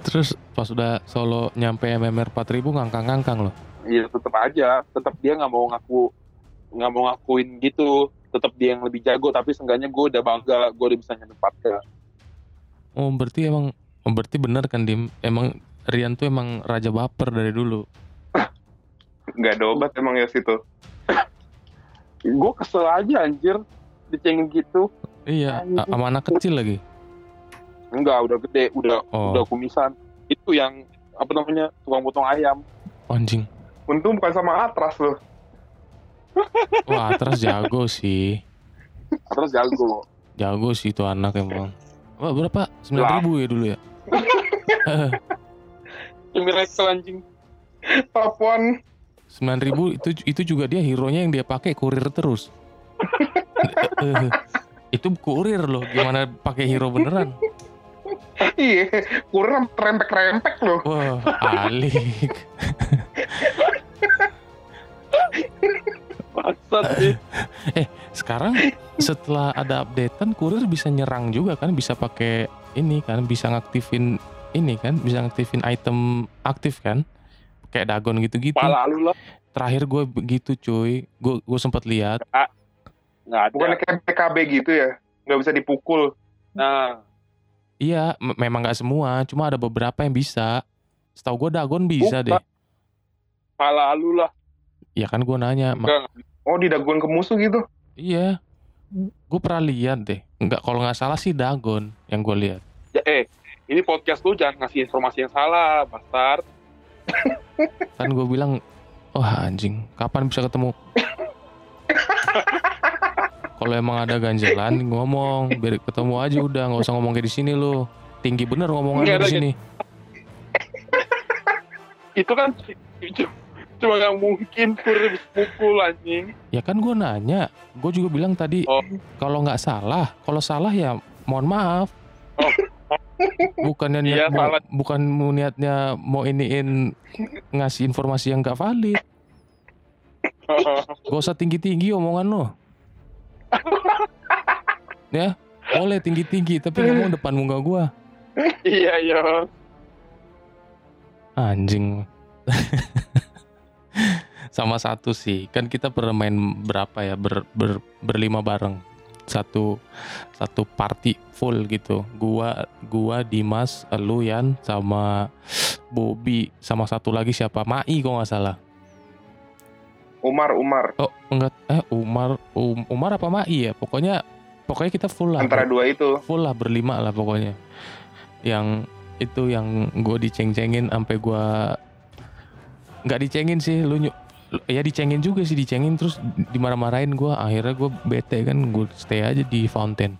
[SPEAKER 1] Terus pas udah solo nyampe MMR 4000 ngangkang-ngangkang loh.
[SPEAKER 4] Iya tetap aja, tetap dia nggak mau ngaku nggak mau ngakuin gitu. Tetap dia yang lebih jago, tapi seenggaknya gue udah bangga, gue udah bisa nyampe 4K.
[SPEAKER 1] Oh berarti emang oh, berarti bener kan Dim? Emang Rian tuh emang raja baper dari dulu.
[SPEAKER 3] Gak ada obat emang ya situ.
[SPEAKER 4] Gue kesel aja anjir, dicengin gitu.
[SPEAKER 1] Iya, sama anak kecil lagi.
[SPEAKER 4] Enggak, udah gede, udah
[SPEAKER 1] Oh,
[SPEAKER 4] udah kumisan. Itu yang apa namanya tukang potong ayam.
[SPEAKER 1] anjing.
[SPEAKER 3] Untung bukan sama Atras loh.
[SPEAKER 1] Wah, terus jago sih.
[SPEAKER 4] Terus jago.
[SPEAKER 1] Jago sih itu anak emang. Wah, berapa? 9 ribu ya dulu ya?
[SPEAKER 4] Miracle anjing.
[SPEAKER 3] Top one.
[SPEAKER 1] 9 ribu itu itu juga dia hero-nya yang dia pakai kurir terus. Eh, itu kurir loh, gimana pakai hero beneran?
[SPEAKER 3] Iya, kurang rempek-rempek loh.
[SPEAKER 1] Wah, alik.
[SPEAKER 4] Bangsat sih.
[SPEAKER 1] Sekarang setelah ada updatean kurir bisa nyerang juga kan, bisa pakai ini kan, bisa ngaktifin ini kan, bisa ngaktifin item aktif kan? Kayak Dagon gitu-gitu.
[SPEAKER 4] Pala lu lah.
[SPEAKER 1] Terakhir gue begitu cuy, gue gue sempat lihat.
[SPEAKER 4] Nggak ada.
[SPEAKER 3] Bukan kayak PKB gitu ya? Nggak bisa dipukul.
[SPEAKER 4] Nah,
[SPEAKER 1] Iya, me- memang nggak semua, cuma ada beberapa yang bisa. Setahu gue Dagon bisa deh.
[SPEAKER 4] Bukan. pala lu lah.
[SPEAKER 1] Ya kan gue nanya, "Ma-
[SPEAKER 4] Enggak.
[SPEAKER 3] Oh, didaguan ke musuh gitu?
[SPEAKER 1] iya. Gue pernah lihat deh. Enggak, kalau nggak salah sih Dagon yang gue lihat.
[SPEAKER 4] Ya, eh, ini podcast lu jangan ngasih informasi yang salah, bastard.
[SPEAKER 1] Kan gue bilang, wah anjing, kapan bisa ketemu? Kalau emang ada ganjalan ngomong, biar ketemu aja udah, nggak usah ngomong kayak di sini lo. Tinggi bener ngomongannya
[SPEAKER 4] Nggak
[SPEAKER 1] di sini.
[SPEAKER 4] Itu kan cuma yang mungkin bisa pukul anjing.
[SPEAKER 1] Ya kan gue nanya, gue juga bilang tadi
[SPEAKER 4] Oh.
[SPEAKER 1] kalau nggak salah, kalau salah ya mohon maaf.
[SPEAKER 4] Oh.
[SPEAKER 1] Bukannya niat
[SPEAKER 4] Iya,
[SPEAKER 1] mau,
[SPEAKER 4] salah.
[SPEAKER 1] bukan mau niatnya mau iniin ngasih informasi yang nggak valid. Gak usah tinggi tinggi omongan lo. ya, boleh tinggi tinggi tapi ngomong depan muka gue.
[SPEAKER 4] iya, iya.
[SPEAKER 1] Anjing. Sama satu sih, kan kita pernah main berapa ya ber, ber- berlima bareng. Satu satu party full gitu. Gua gua Dimas, lu Yan sama Bobby sama satu lagi siapa? Mai kok nggak salah.
[SPEAKER 3] Umar, Umar.
[SPEAKER 1] Oh, enggak eh Umar Um- Umar apa Mai ya? Pokoknya pokoknya kita full lah.
[SPEAKER 3] Antara dua itu.
[SPEAKER 1] full lah berlima lah pokoknya yang itu yang gue diceng-cengin sampai gue nggak dicengin sih lu nyu- ya dicengin juga sih dicengin terus dimarah-marahin gue akhirnya gue bete kan gue stay aja di fountain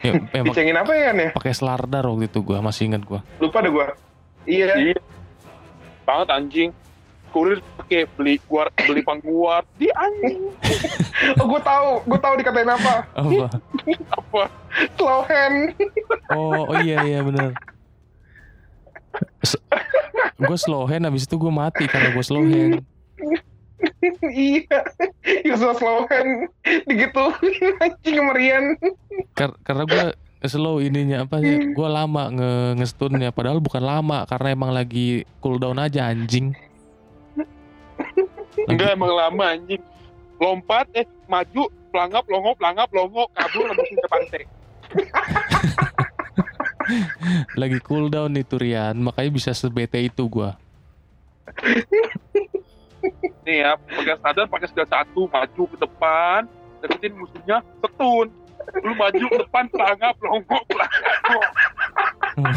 [SPEAKER 1] ya, emang
[SPEAKER 3] Dicengin apa ya nih?
[SPEAKER 1] pakai selardar waktu itu gue masih ingat gue
[SPEAKER 3] Lupa deh gua. Iya.
[SPEAKER 4] Iya. Banget anjing. Kurir pakai beli guar beli pangguar di anjing
[SPEAKER 3] Oh, gua tahu. Gua tahu dikatain apa.
[SPEAKER 1] apa
[SPEAKER 4] apa
[SPEAKER 3] Slow hand.
[SPEAKER 1] oh, oh iya iya bener gue slow hand habis itu gue mati karena gue slow hand
[SPEAKER 3] iya. Yusuf slow hand. Digitu. Anjing Marian.
[SPEAKER 1] Kar- karena gue slow ininya apa sih gue lama nge ngestunnya padahal bukan lama karena emang lagi cooldown aja anjing
[SPEAKER 4] enggak emang lama anjing. Lompat eh maju pelangap longo pelangap longo kabur lebih ke pantai
[SPEAKER 1] lagi cooldown nih Turian. Makanya bisa sebete itu gue
[SPEAKER 4] nih ya pakai sadar pakai skill satu maju ke depan deketin musuhnya setun. Lu maju ke depan pelangap longo pelangap.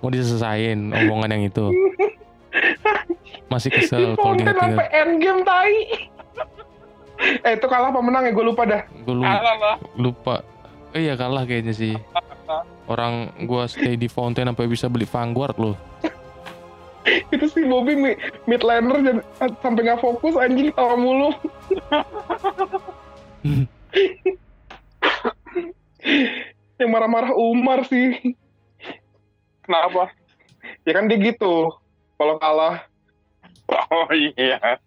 [SPEAKER 1] Mau diselesain omongan yang itu masih kesel kalau
[SPEAKER 3] Konten
[SPEAKER 1] diinget-inget
[SPEAKER 3] sampai endgame tai. eh itu kalah apa menang ya gue lupa dah.
[SPEAKER 1] gue lupa,
[SPEAKER 4] kalah lah
[SPEAKER 1] lupa eh iya kalah kayaknya sih orang gue stay di fountain sampai bisa beli Vanguard loh
[SPEAKER 3] Itu si Bobby mi- mid laner jadi sampai nggak fokus anjing tawa mulu. Yang marah-marah Umar sih.
[SPEAKER 4] kenapa
[SPEAKER 3] Ya kan dia gitu. Kalau kalah
[SPEAKER 4] oh iya.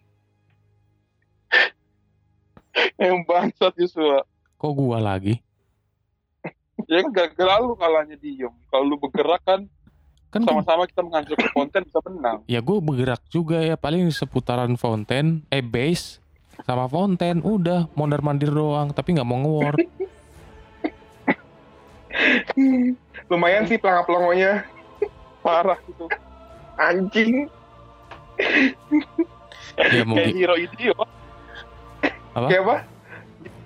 [SPEAKER 4] Yang bangsat Yusua
[SPEAKER 1] kok gua lagi?
[SPEAKER 4] Ya kan gara-gara lu kalahnya diem. Kalau lu bergerak kan
[SPEAKER 1] kan gua-
[SPEAKER 4] sama-sama kita menghancurkan konten bisa menang.
[SPEAKER 1] Ya gue bergerak juga ya. Paling seputaran fountain eh base sama fountain udah mondar mandir doang tapi nggak mau nge-war.
[SPEAKER 3] Lumayan sih pelangap-pelongonya.
[SPEAKER 4] Parah gitu.
[SPEAKER 3] Anjing.
[SPEAKER 1] Ya mau
[SPEAKER 4] kayak hero idiot.
[SPEAKER 1] Apa?
[SPEAKER 3] Kayak apa?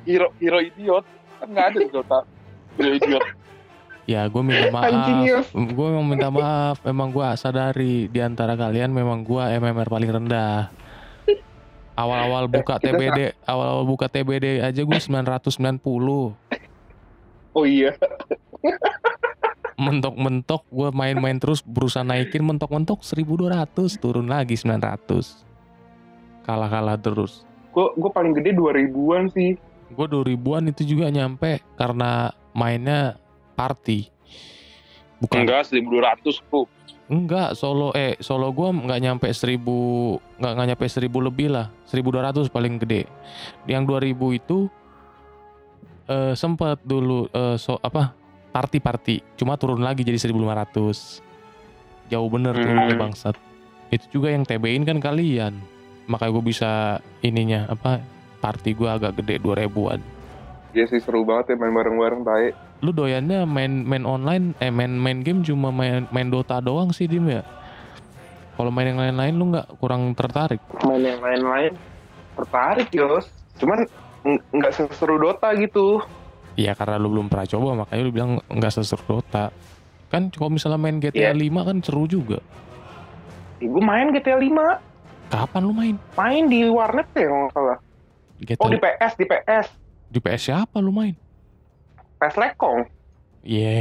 [SPEAKER 4] hero hero idiot. Kan nggak ada di Dota hero idiot.
[SPEAKER 1] Ya gue minta maaf.
[SPEAKER 3] Yus.
[SPEAKER 1] gue memang minta maaf. Emang gue sadari di antara kalian memang gue MMR paling rendah. Awal-awal buka
[SPEAKER 3] kita
[SPEAKER 1] TBD awal-awal buka TBD aja gue 990
[SPEAKER 3] Oh iya.
[SPEAKER 1] Mentok-mentok gue main-main terus berusaha naikin mentok-mentok 1200 turun lagi 900 kalah-kalah terus.
[SPEAKER 3] Gue gue paling gede 2000-an sih.
[SPEAKER 1] gue 2000an itu juga nyampe karena mainnya party. Bukan
[SPEAKER 4] Enggak, 1200 tuh.
[SPEAKER 1] enggak solo eh solo gue nggak nyampe 1000 nggak nggak nyampe 1000 lebih lah. 1200 paling gede. Yang 2000 itu eh sempat dulu eh, so apa party party cuma turun lagi jadi 1500 jauh bener
[SPEAKER 4] Hmm.
[SPEAKER 1] turunnya bangsat itu juga yang TB-in kan kalian makanya gue bisa ininya apa party gue agak gede 2000an
[SPEAKER 3] Iya sih seru banget ya main bareng-bareng tae.
[SPEAKER 1] lu doyannya main main online eh main main game cuma main main Dota doang sih dim ya kalau main yang lain-lain lu nggak kurang tertarik
[SPEAKER 3] Main yang lain-lain tertarik Yos. Cuman ng- nggak seseru Dota gitu.
[SPEAKER 1] Iya karena lu belum pernah coba makanya lu bilang nggak seseru Dota kan kalau misalnya main GTA 5 kan seru juga
[SPEAKER 3] Ibu main GTA 5.
[SPEAKER 1] kapan lu main
[SPEAKER 3] Main di warnet ya kalau nggak salah.
[SPEAKER 1] GTA
[SPEAKER 3] Oh di PS, di PS.
[SPEAKER 1] di PS siapa lu main
[SPEAKER 3] PS Lekong.
[SPEAKER 1] Iya,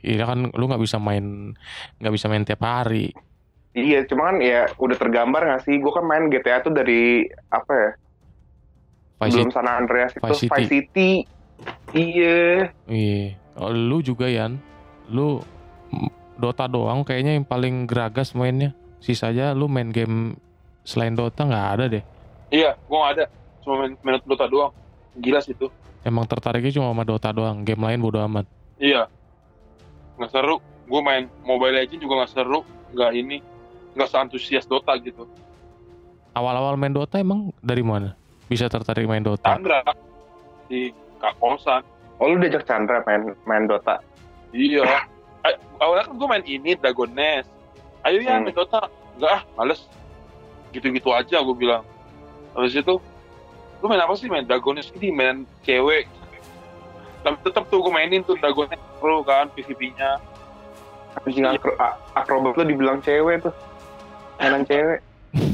[SPEAKER 1] iya kan lu nggak bisa main nggak bisa main tiap hari.
[SPEAKER 3] Iya, cuma kan ya udah tergambar nggak sih? Gue kan main GTA tuh dari apa ya?
[SPEAKER 1] Vice
[SPEAKER 3] Belum
[SPEAKER 1] City.
[SPEAKER 3] San Andreas itu
[SPEAKER 1] Vice
[SPEAKER 3] Vice
[SPEAKER 1] City.
[SPEAKER 3] Iya.
[SPEAKER 1] Iya. Oh, lu juga Yan. Lu Dota doang kayaknya yang paling geragas mainnya. Sisanya lu main game selain Dota nggak ada deh.
[SPEAKER 4] Iya, gua nggak ada. Cuma main, main Dota doang. Gila sih itu.
[SPEAKER 1] Emang tertariknya cuma sama Dota doang. Game lain bodo amat.
[SPEAKER 4] Iya. Nggak seru. Gue main Mobile Legends juga nggak seru. Nggak ini. Nggak seantusias Dota gitu.
[SPEAKER 1] Awal-awal main Dota emang dari mana? Bisa tertarik main Dota?
[SPEAKER 4] Chandra. Di Kak Kosan.
[SPEAKER 3] Oh lu diajak Chandra main main Dota.
[SPEAKER 4] Iya. A- Awalnya kan gue main ini Dragon Nest. Ayo ya
[SPEAKER 3] Hmm.
[SPEAKER 4] main Dota. Enggak ah, males. Gitu-gitu aja gue bilang. Habis itu, lu main apa sih main Dragon Nest ini main cewek. Tapi tetap tuh gue mainin tuh Dragon Nest pro kan PvP-nya.
[SPEAKER 3] Anjing akro, a- akrobat lu dibilang cewek tuh. Mainan cewek.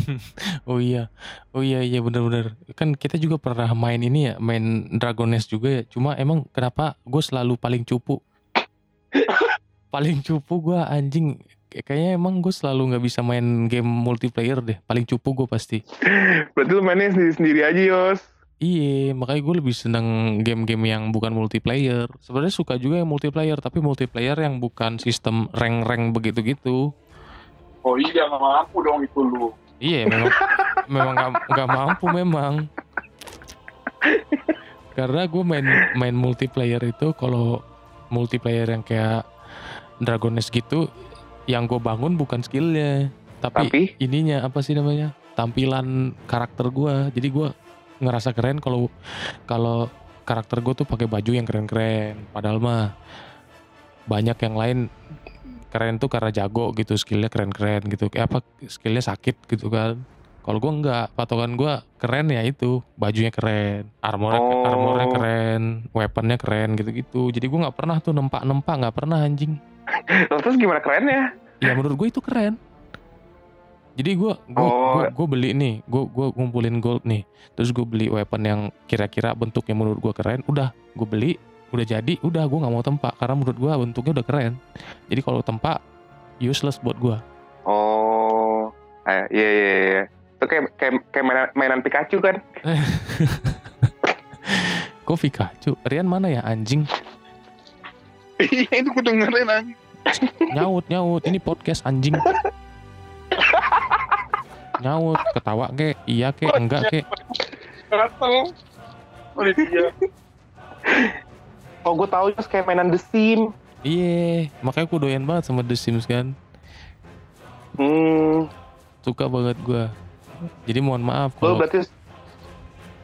[SPEAKER 1] Oh iya, oh iya iya bener-bener. Kan kita juga pernah main ini ya, main Dragon Nest juga ya. Cuma emang kenapa gue selalu paling cupu? paling cupu gue anjing. Kayaknya emang gue selalu nggak bisa main game multiplayer deh. Paling cupu gue pasti.
[SPEAKER 3] Berarti lu mainnya sendiri-sendiri aja, Yos.
[SPEAKER 1] Iya, makanya gue lebih seneng game-game yang bukan multiplayer. Sebenarnya suka juga yang multiplayer, tapi multiplayer yang bukan sistem rank-rank begitu-gitu.
[SPEAKER 4] Oh iya, nggak mampu dong itu lu.
[SPEAKER 1] Iya memang memang gak, nggak mampu memang. Karena gue main main multiplayer itu kalau multiplayer yang kayak Dragon Nest gitu, yang gue bangun bukan skillnya, tapi,
[SPEAKER 3] Tapi
[SPEAKER 1] ininya apa sih namanya tampilan karakter gue. Jadi gue ngerasa keren kalau kalau karakter gue tuh pakai baju yang keren-keren. Padahal mah banyak yang lain keren tuh karena jago gitu skillnya keren-keren gitu. Kayak apa skillnya sakit gitu kan. Kalau gue enggak patokan gue keren ya itu bajunya keren armornya
[SPEAKER 3] Oh.
[SPEAKER 1] armornya keren weaponnya keren gitu-gitu. Jadi gue nggak pernah tuh nempak-nempak nggak pernah anjing.
[SPEAKER 3] Terus gimana kerennya?
[SPEAKER 1] ya? Menurut gue itu keren. Jadi gue gue
[SPEAKER 3] Oh.
[SPEAKER 1] gue beli nih gue gue ngumpulin gold nih. Terus gue beli weapon yang kira-kira bentuknya menurut gue keren udah gue beli udah jadi udah gue nggak mau tempat karena menurut gue bentuknya udah keren. Jadi kalau tempat useless buat gue
[SPEAKER 3] Oh, eh, iya iya iya. Itu kayak kayak, kayak mainan, mainan Pikachu kan?
[SPEAKER 1] kok Pikachu? Rian mana ya anjing?
[SPEAKER 4] Iya, itu gue dengerin anjing.
[SPEAKER 1] nyaut nyaut. Ini podcast anjing. Nyaut. Ketawa ke? Iya ke? Enggak ke
[SPEAKER 4] Oh,
[SPEAKER 3] gue tahu Yos kayak mainan The Sims.
[SPEAKER 1] iya makanya gue doyan banget sama The Sims kan
[SPEAKER 3] Hmm,
[SPEAKER 1] suka banget gue jadi mohon maaf kalau
[SPEAKER 3] berarti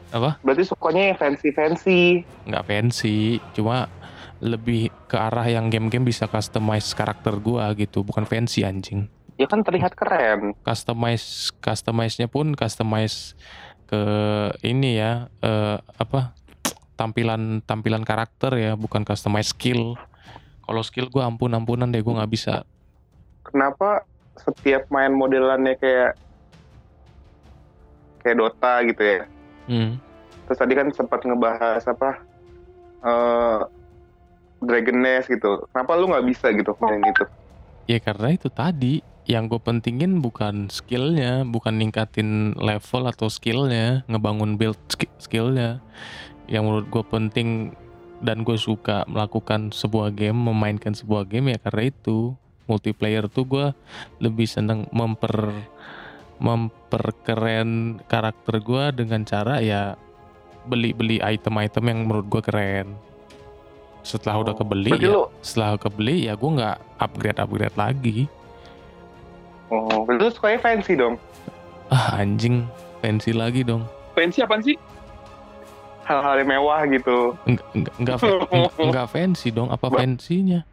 [SPEAKER 1] apa
[SPEAKER 3] berarti sukanya yang fancy fancy.
[SPEAKER 1] nggak fancy cuma lebih ke arah yang game-game bisa customize karakter gua gitu bukan fancy anjing
[SPEAKER 3] Ya kan terlihat keren.
[SPEAKER 1] customize customize-nya pun customize ke ini ya eh, apa tampilan tampilan karakter ya bukan customize skill kalau skill gua ampun ampunan deh gua nggak bisa
[SPEAKER 3] Kenapa setiap main modelannya kayak kayak Dota gitu ya?
[SPEAKER 1] hmm.
[SPEAKER 3] Terus tadi kan sempat ngebahas apa? eh Dragon Nest gitu. Kenapa lu nggak bisa gitu main gitu?
[SPEAKER 1] Ya karena itu tadi yang gue pentingin bukan skillnya, bukan ningkatin level atau skillnya, ngebangun build sk- skillnya. Yang menurut gue penting dan gue suka melakukan sebuah game, memainkan sebuah game ya karena itu multiplayer tuh gue lebih seneng memper memperkeren karakter gue dengan cara ya beli-beli item-item yang menurut gue keren. Setelah udah
[SPEAKER 3] Oh,
[SPEAKER 1] kebeli
[SPEAKER 3] berarti
[SPEAKER 1] ya,
[SPEAKER 3] lu-
[SPEAKER 1] setelah kebeli ya gue nggak upgrade upgrade lagi.
[SPEAKER 3] Oh, lu sukanya fancy dong.
[SPEAKER 1] Ah anjing, fancy lagi dong.
[SPEAKER 4] Fancy apaan sih?
[SPEAKER 3] Hal-hal yang mewah gitu.
[SPEAKER 1] Enggak enggak enggak, fa- enggak, enggak fancy dong. Apa
[SPEAKER 3] Ba-
[SPEAKER 1] fancy-nya?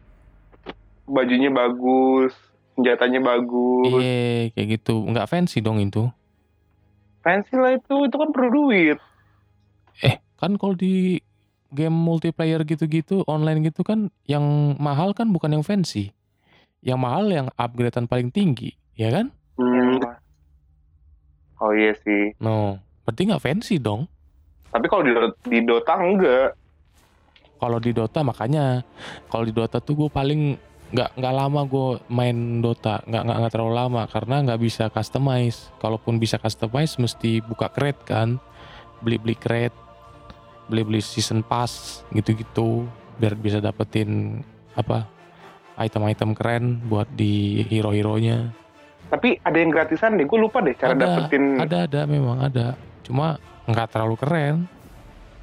[SPEAKER 3] Bajunya bagus, senjatanya bagus.
[SPEAKER 1] Iya, kayak gitu. Enggak fancy dong itu.
[SPEAKER 3] Fancy lah itu, itu kan perlu duit.
[SPEAKER 1] Eh, kan kalau di game multiplayer gitu-gitu, online gitu kan yang mahal kan bukan yang fancy. Yang mahal yang upgradean paling tinggi, ya kan?
[SPEAKER 3] Hmm. Oh iya sih.
[SPEAKER 1] No, berarti nggak fancy dong.
[SPEAKER 3] Tapi kalau di, di Dota enggak.
[SPEAKER 1] Kalau di Dota makanya, kalau di Dota tuh gue paling nggak nggak lama gue main Dota, nggak nggak nggak terlalu lama karena nggak bisa customize. Kalaupun bisa customize, mesti buka crate kan, beli beli crate, beli beli season pass gitu-gitu, biar bisa dapetin apa item-item keren buat di hero-heronya.
[SPEAKER 3] Tapi ada yang gratisan deh, gue lupa deh cara
[SPEAKER 1] Ada,
[SPEAKER 3] dapetin
[SPEAKER 1] Ada ada memang ada, cuma nggak terlalu keren.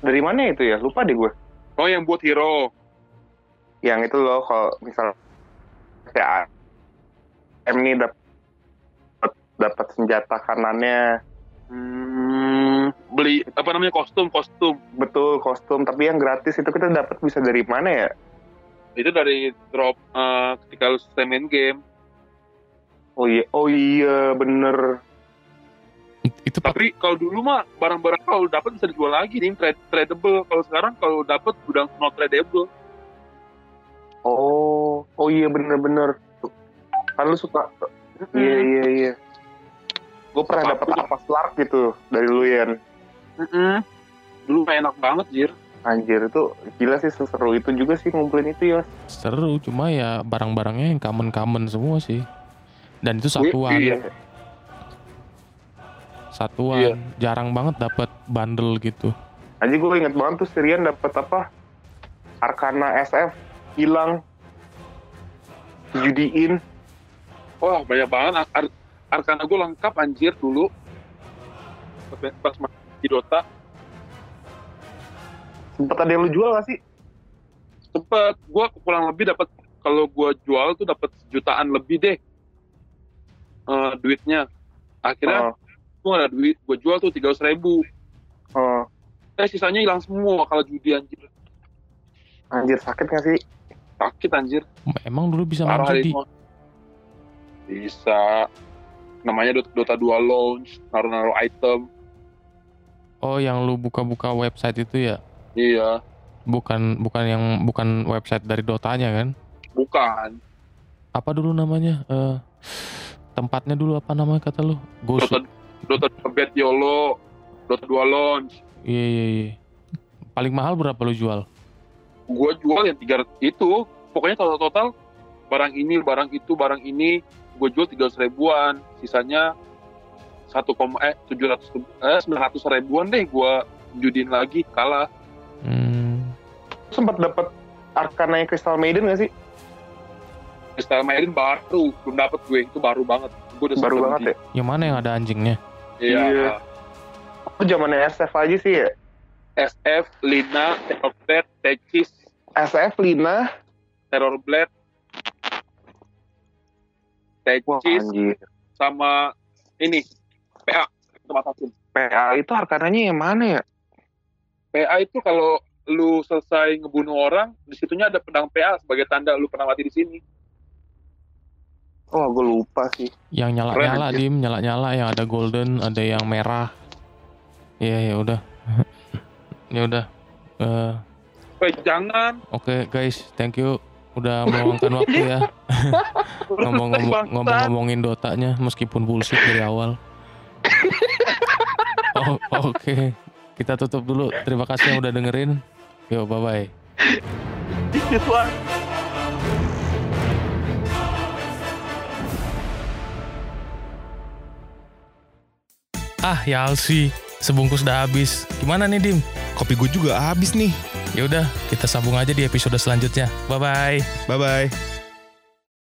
[SPEAKER 3] dari mana itu ya, lupa deh gue.
[SPEAKER 4] Oh yang buat hero.
[SPEAKER 3] Yang itu loh, kalau misal kayak M nih dapat dapat senjata kanannya
[SPEAKER 4] Hmm, beli apa namanya kostum kostum.
[SPEAKER 3] betul kostum, tapi yang gratis itu kita dapat bisa dari mana ya?
[SPEAKER 4] Itu dari drop eh, ketika lu main game.
[SPEAKER 3] Oh iya, oh iya bener.
[SPEAKER 1] It- Itu
[SPEAKER 4] Tapi kalau dulu mah barang-barang kalau dapat bisa dijual lagi nih trade tradable. Kalau sekarang kalau dapat udah not tradable.
[SPEAKER 3] Oh, oh iya bener-bener. Kan lu suka, iya iya iya. Gue pernah dapat apa Lark gitu dari lu Yan.
[SPEAKER 4] Mm-mm. Dulu mah enak banget jir.
[SPEAKER 3] Anjir itu gila sih seseru itu juga sih ngumpulin itu ya.
[SPEAKER 1] seru, cuma ya barang-barangnya yang common-common semua sih. Dan itu satuan.
[SPEAKER 4] Iya.
[SPEAKER 1] Satuan
[SPEAKER 4] Iya.
[SPEAKER 1] jarang banget dapat bundle gitu
[SPEAKER 3] Anjir gue inget banget tuh Sirian dapat apa? Arkana SF hilang dijudiin.
[SPEAKER 4] Wah banyak banget. Ar- Ar- Arkana gue lengkap anjir dulu. Pas- Pas main di Dota.
[SPEAKER 3] Sempet ada yang lu jual gak sih?
[SPEAKER 4] Sempet. Gue kurang lebih dapat kalau gue jual tuh dapat sejutaan lebih deh. eh, duitnya. Akhirnya
[SPEAKER 3] Oh,
[SPEAKER 4] gue ada duit. Gue jual tuh tiga ribu.
[SPEAKER 3] oh.
[SPEAKER 4] Eh sisanya hilang semua kalau judi anjir.
[SPEAKER 3] Anjir sakit gak sih?
[SPEAKER 4] Sakit anjir.
[SPEAKER 1] emang dulu bisa main judi.
[SPEAKER 4] Bisa. Namanya Dota, Dota 2 launch, naruh-naruh item.
[SPEAKER 1] oh yang lu buka-buka website itu ya
[SPEAKER 4] Iya,
[SPEAKER 1] bukan bukan yang bukan website dari dotanya kan
[SPEAKER 4] bukan.
[SPEAKER 1] apa dulu namanya Eh tempatnya dulu apa namanya kata lu
[SPEAKER 4] Dota Dota Bet YOLO, Dota 2 launch.
[SPEAKER 1] iya iya iya paling mahal berapa lu jual
[SPEAKER 4] Gue jual yang tiga itu. Pokoknya total-total barang ini, barang itu, barang ini. Gue jual tiga ribuan. Sisanya satu koma eh tujuh ratus eh sembilan ratus ribuan deh gue judiin lagi kalah
[SPEAKER 1] hmm.
[SPEAKER 3] Sempet dapat Arkana yang Crystal Maiden gak sih?
[SPEAKER 4] Crystal Maiden baru belum dapet gue itu baru banget gue udah
[SPEAKER 3] Baru banget ya?
[SPEAKER 1] yang mana yang ada anjingnya
[SPEAKER 4] iya
[SPEAKER 3] Iya. Oh zamannya SF aja sih ya?
[SPEAKER 4] SF Lina Terror Blade Techis
[SPEAKER 3] SF Lina.
[SPEAKER 4] Terror Blade
[SPEAKER 3] Wah anjir.
[SPEAKER 4] sama ini PA tempat
[SPEAKER 3] PA itu Arkananya yang mana ya?
[SPEAKER 4] PA itu kalau lu selesai ngebunuh orang di situnya ada pedang PA sebagai tanda lu pernah mati di sini
[SPEAKER 3] Oh gue lupa sih.
[SPEAKER 1] yang nyala-nyala
[SPEAKER 4] Keren,
[SPEAKER 1] dim. Nyala-nyala yang ada golden ada yang merah. Iya ya udah. Ya udah. Eh,
[SPEAKER 4] Eh, jangan.
[SPEAKER 1] Oke guys, thank you. Udah meluangkan waktu ya. Ngomong-ngomong ngomong-ngomongin dotanya meskipun bullshit dari awal. Oh, Oke, kita tutup dulu. Terima kasih yang udah dengerin. Yo, bye ah. Ya sih. Sebungkus udah habis. Gimana nih, Dim?
[SPEAKER 3] Kopi gue juga habis nih.
[SPEAKER 1] Ya udah, kita sambung aja di episode selanjutnya. Bye bye.
[SPEAKER 3] Bye bye.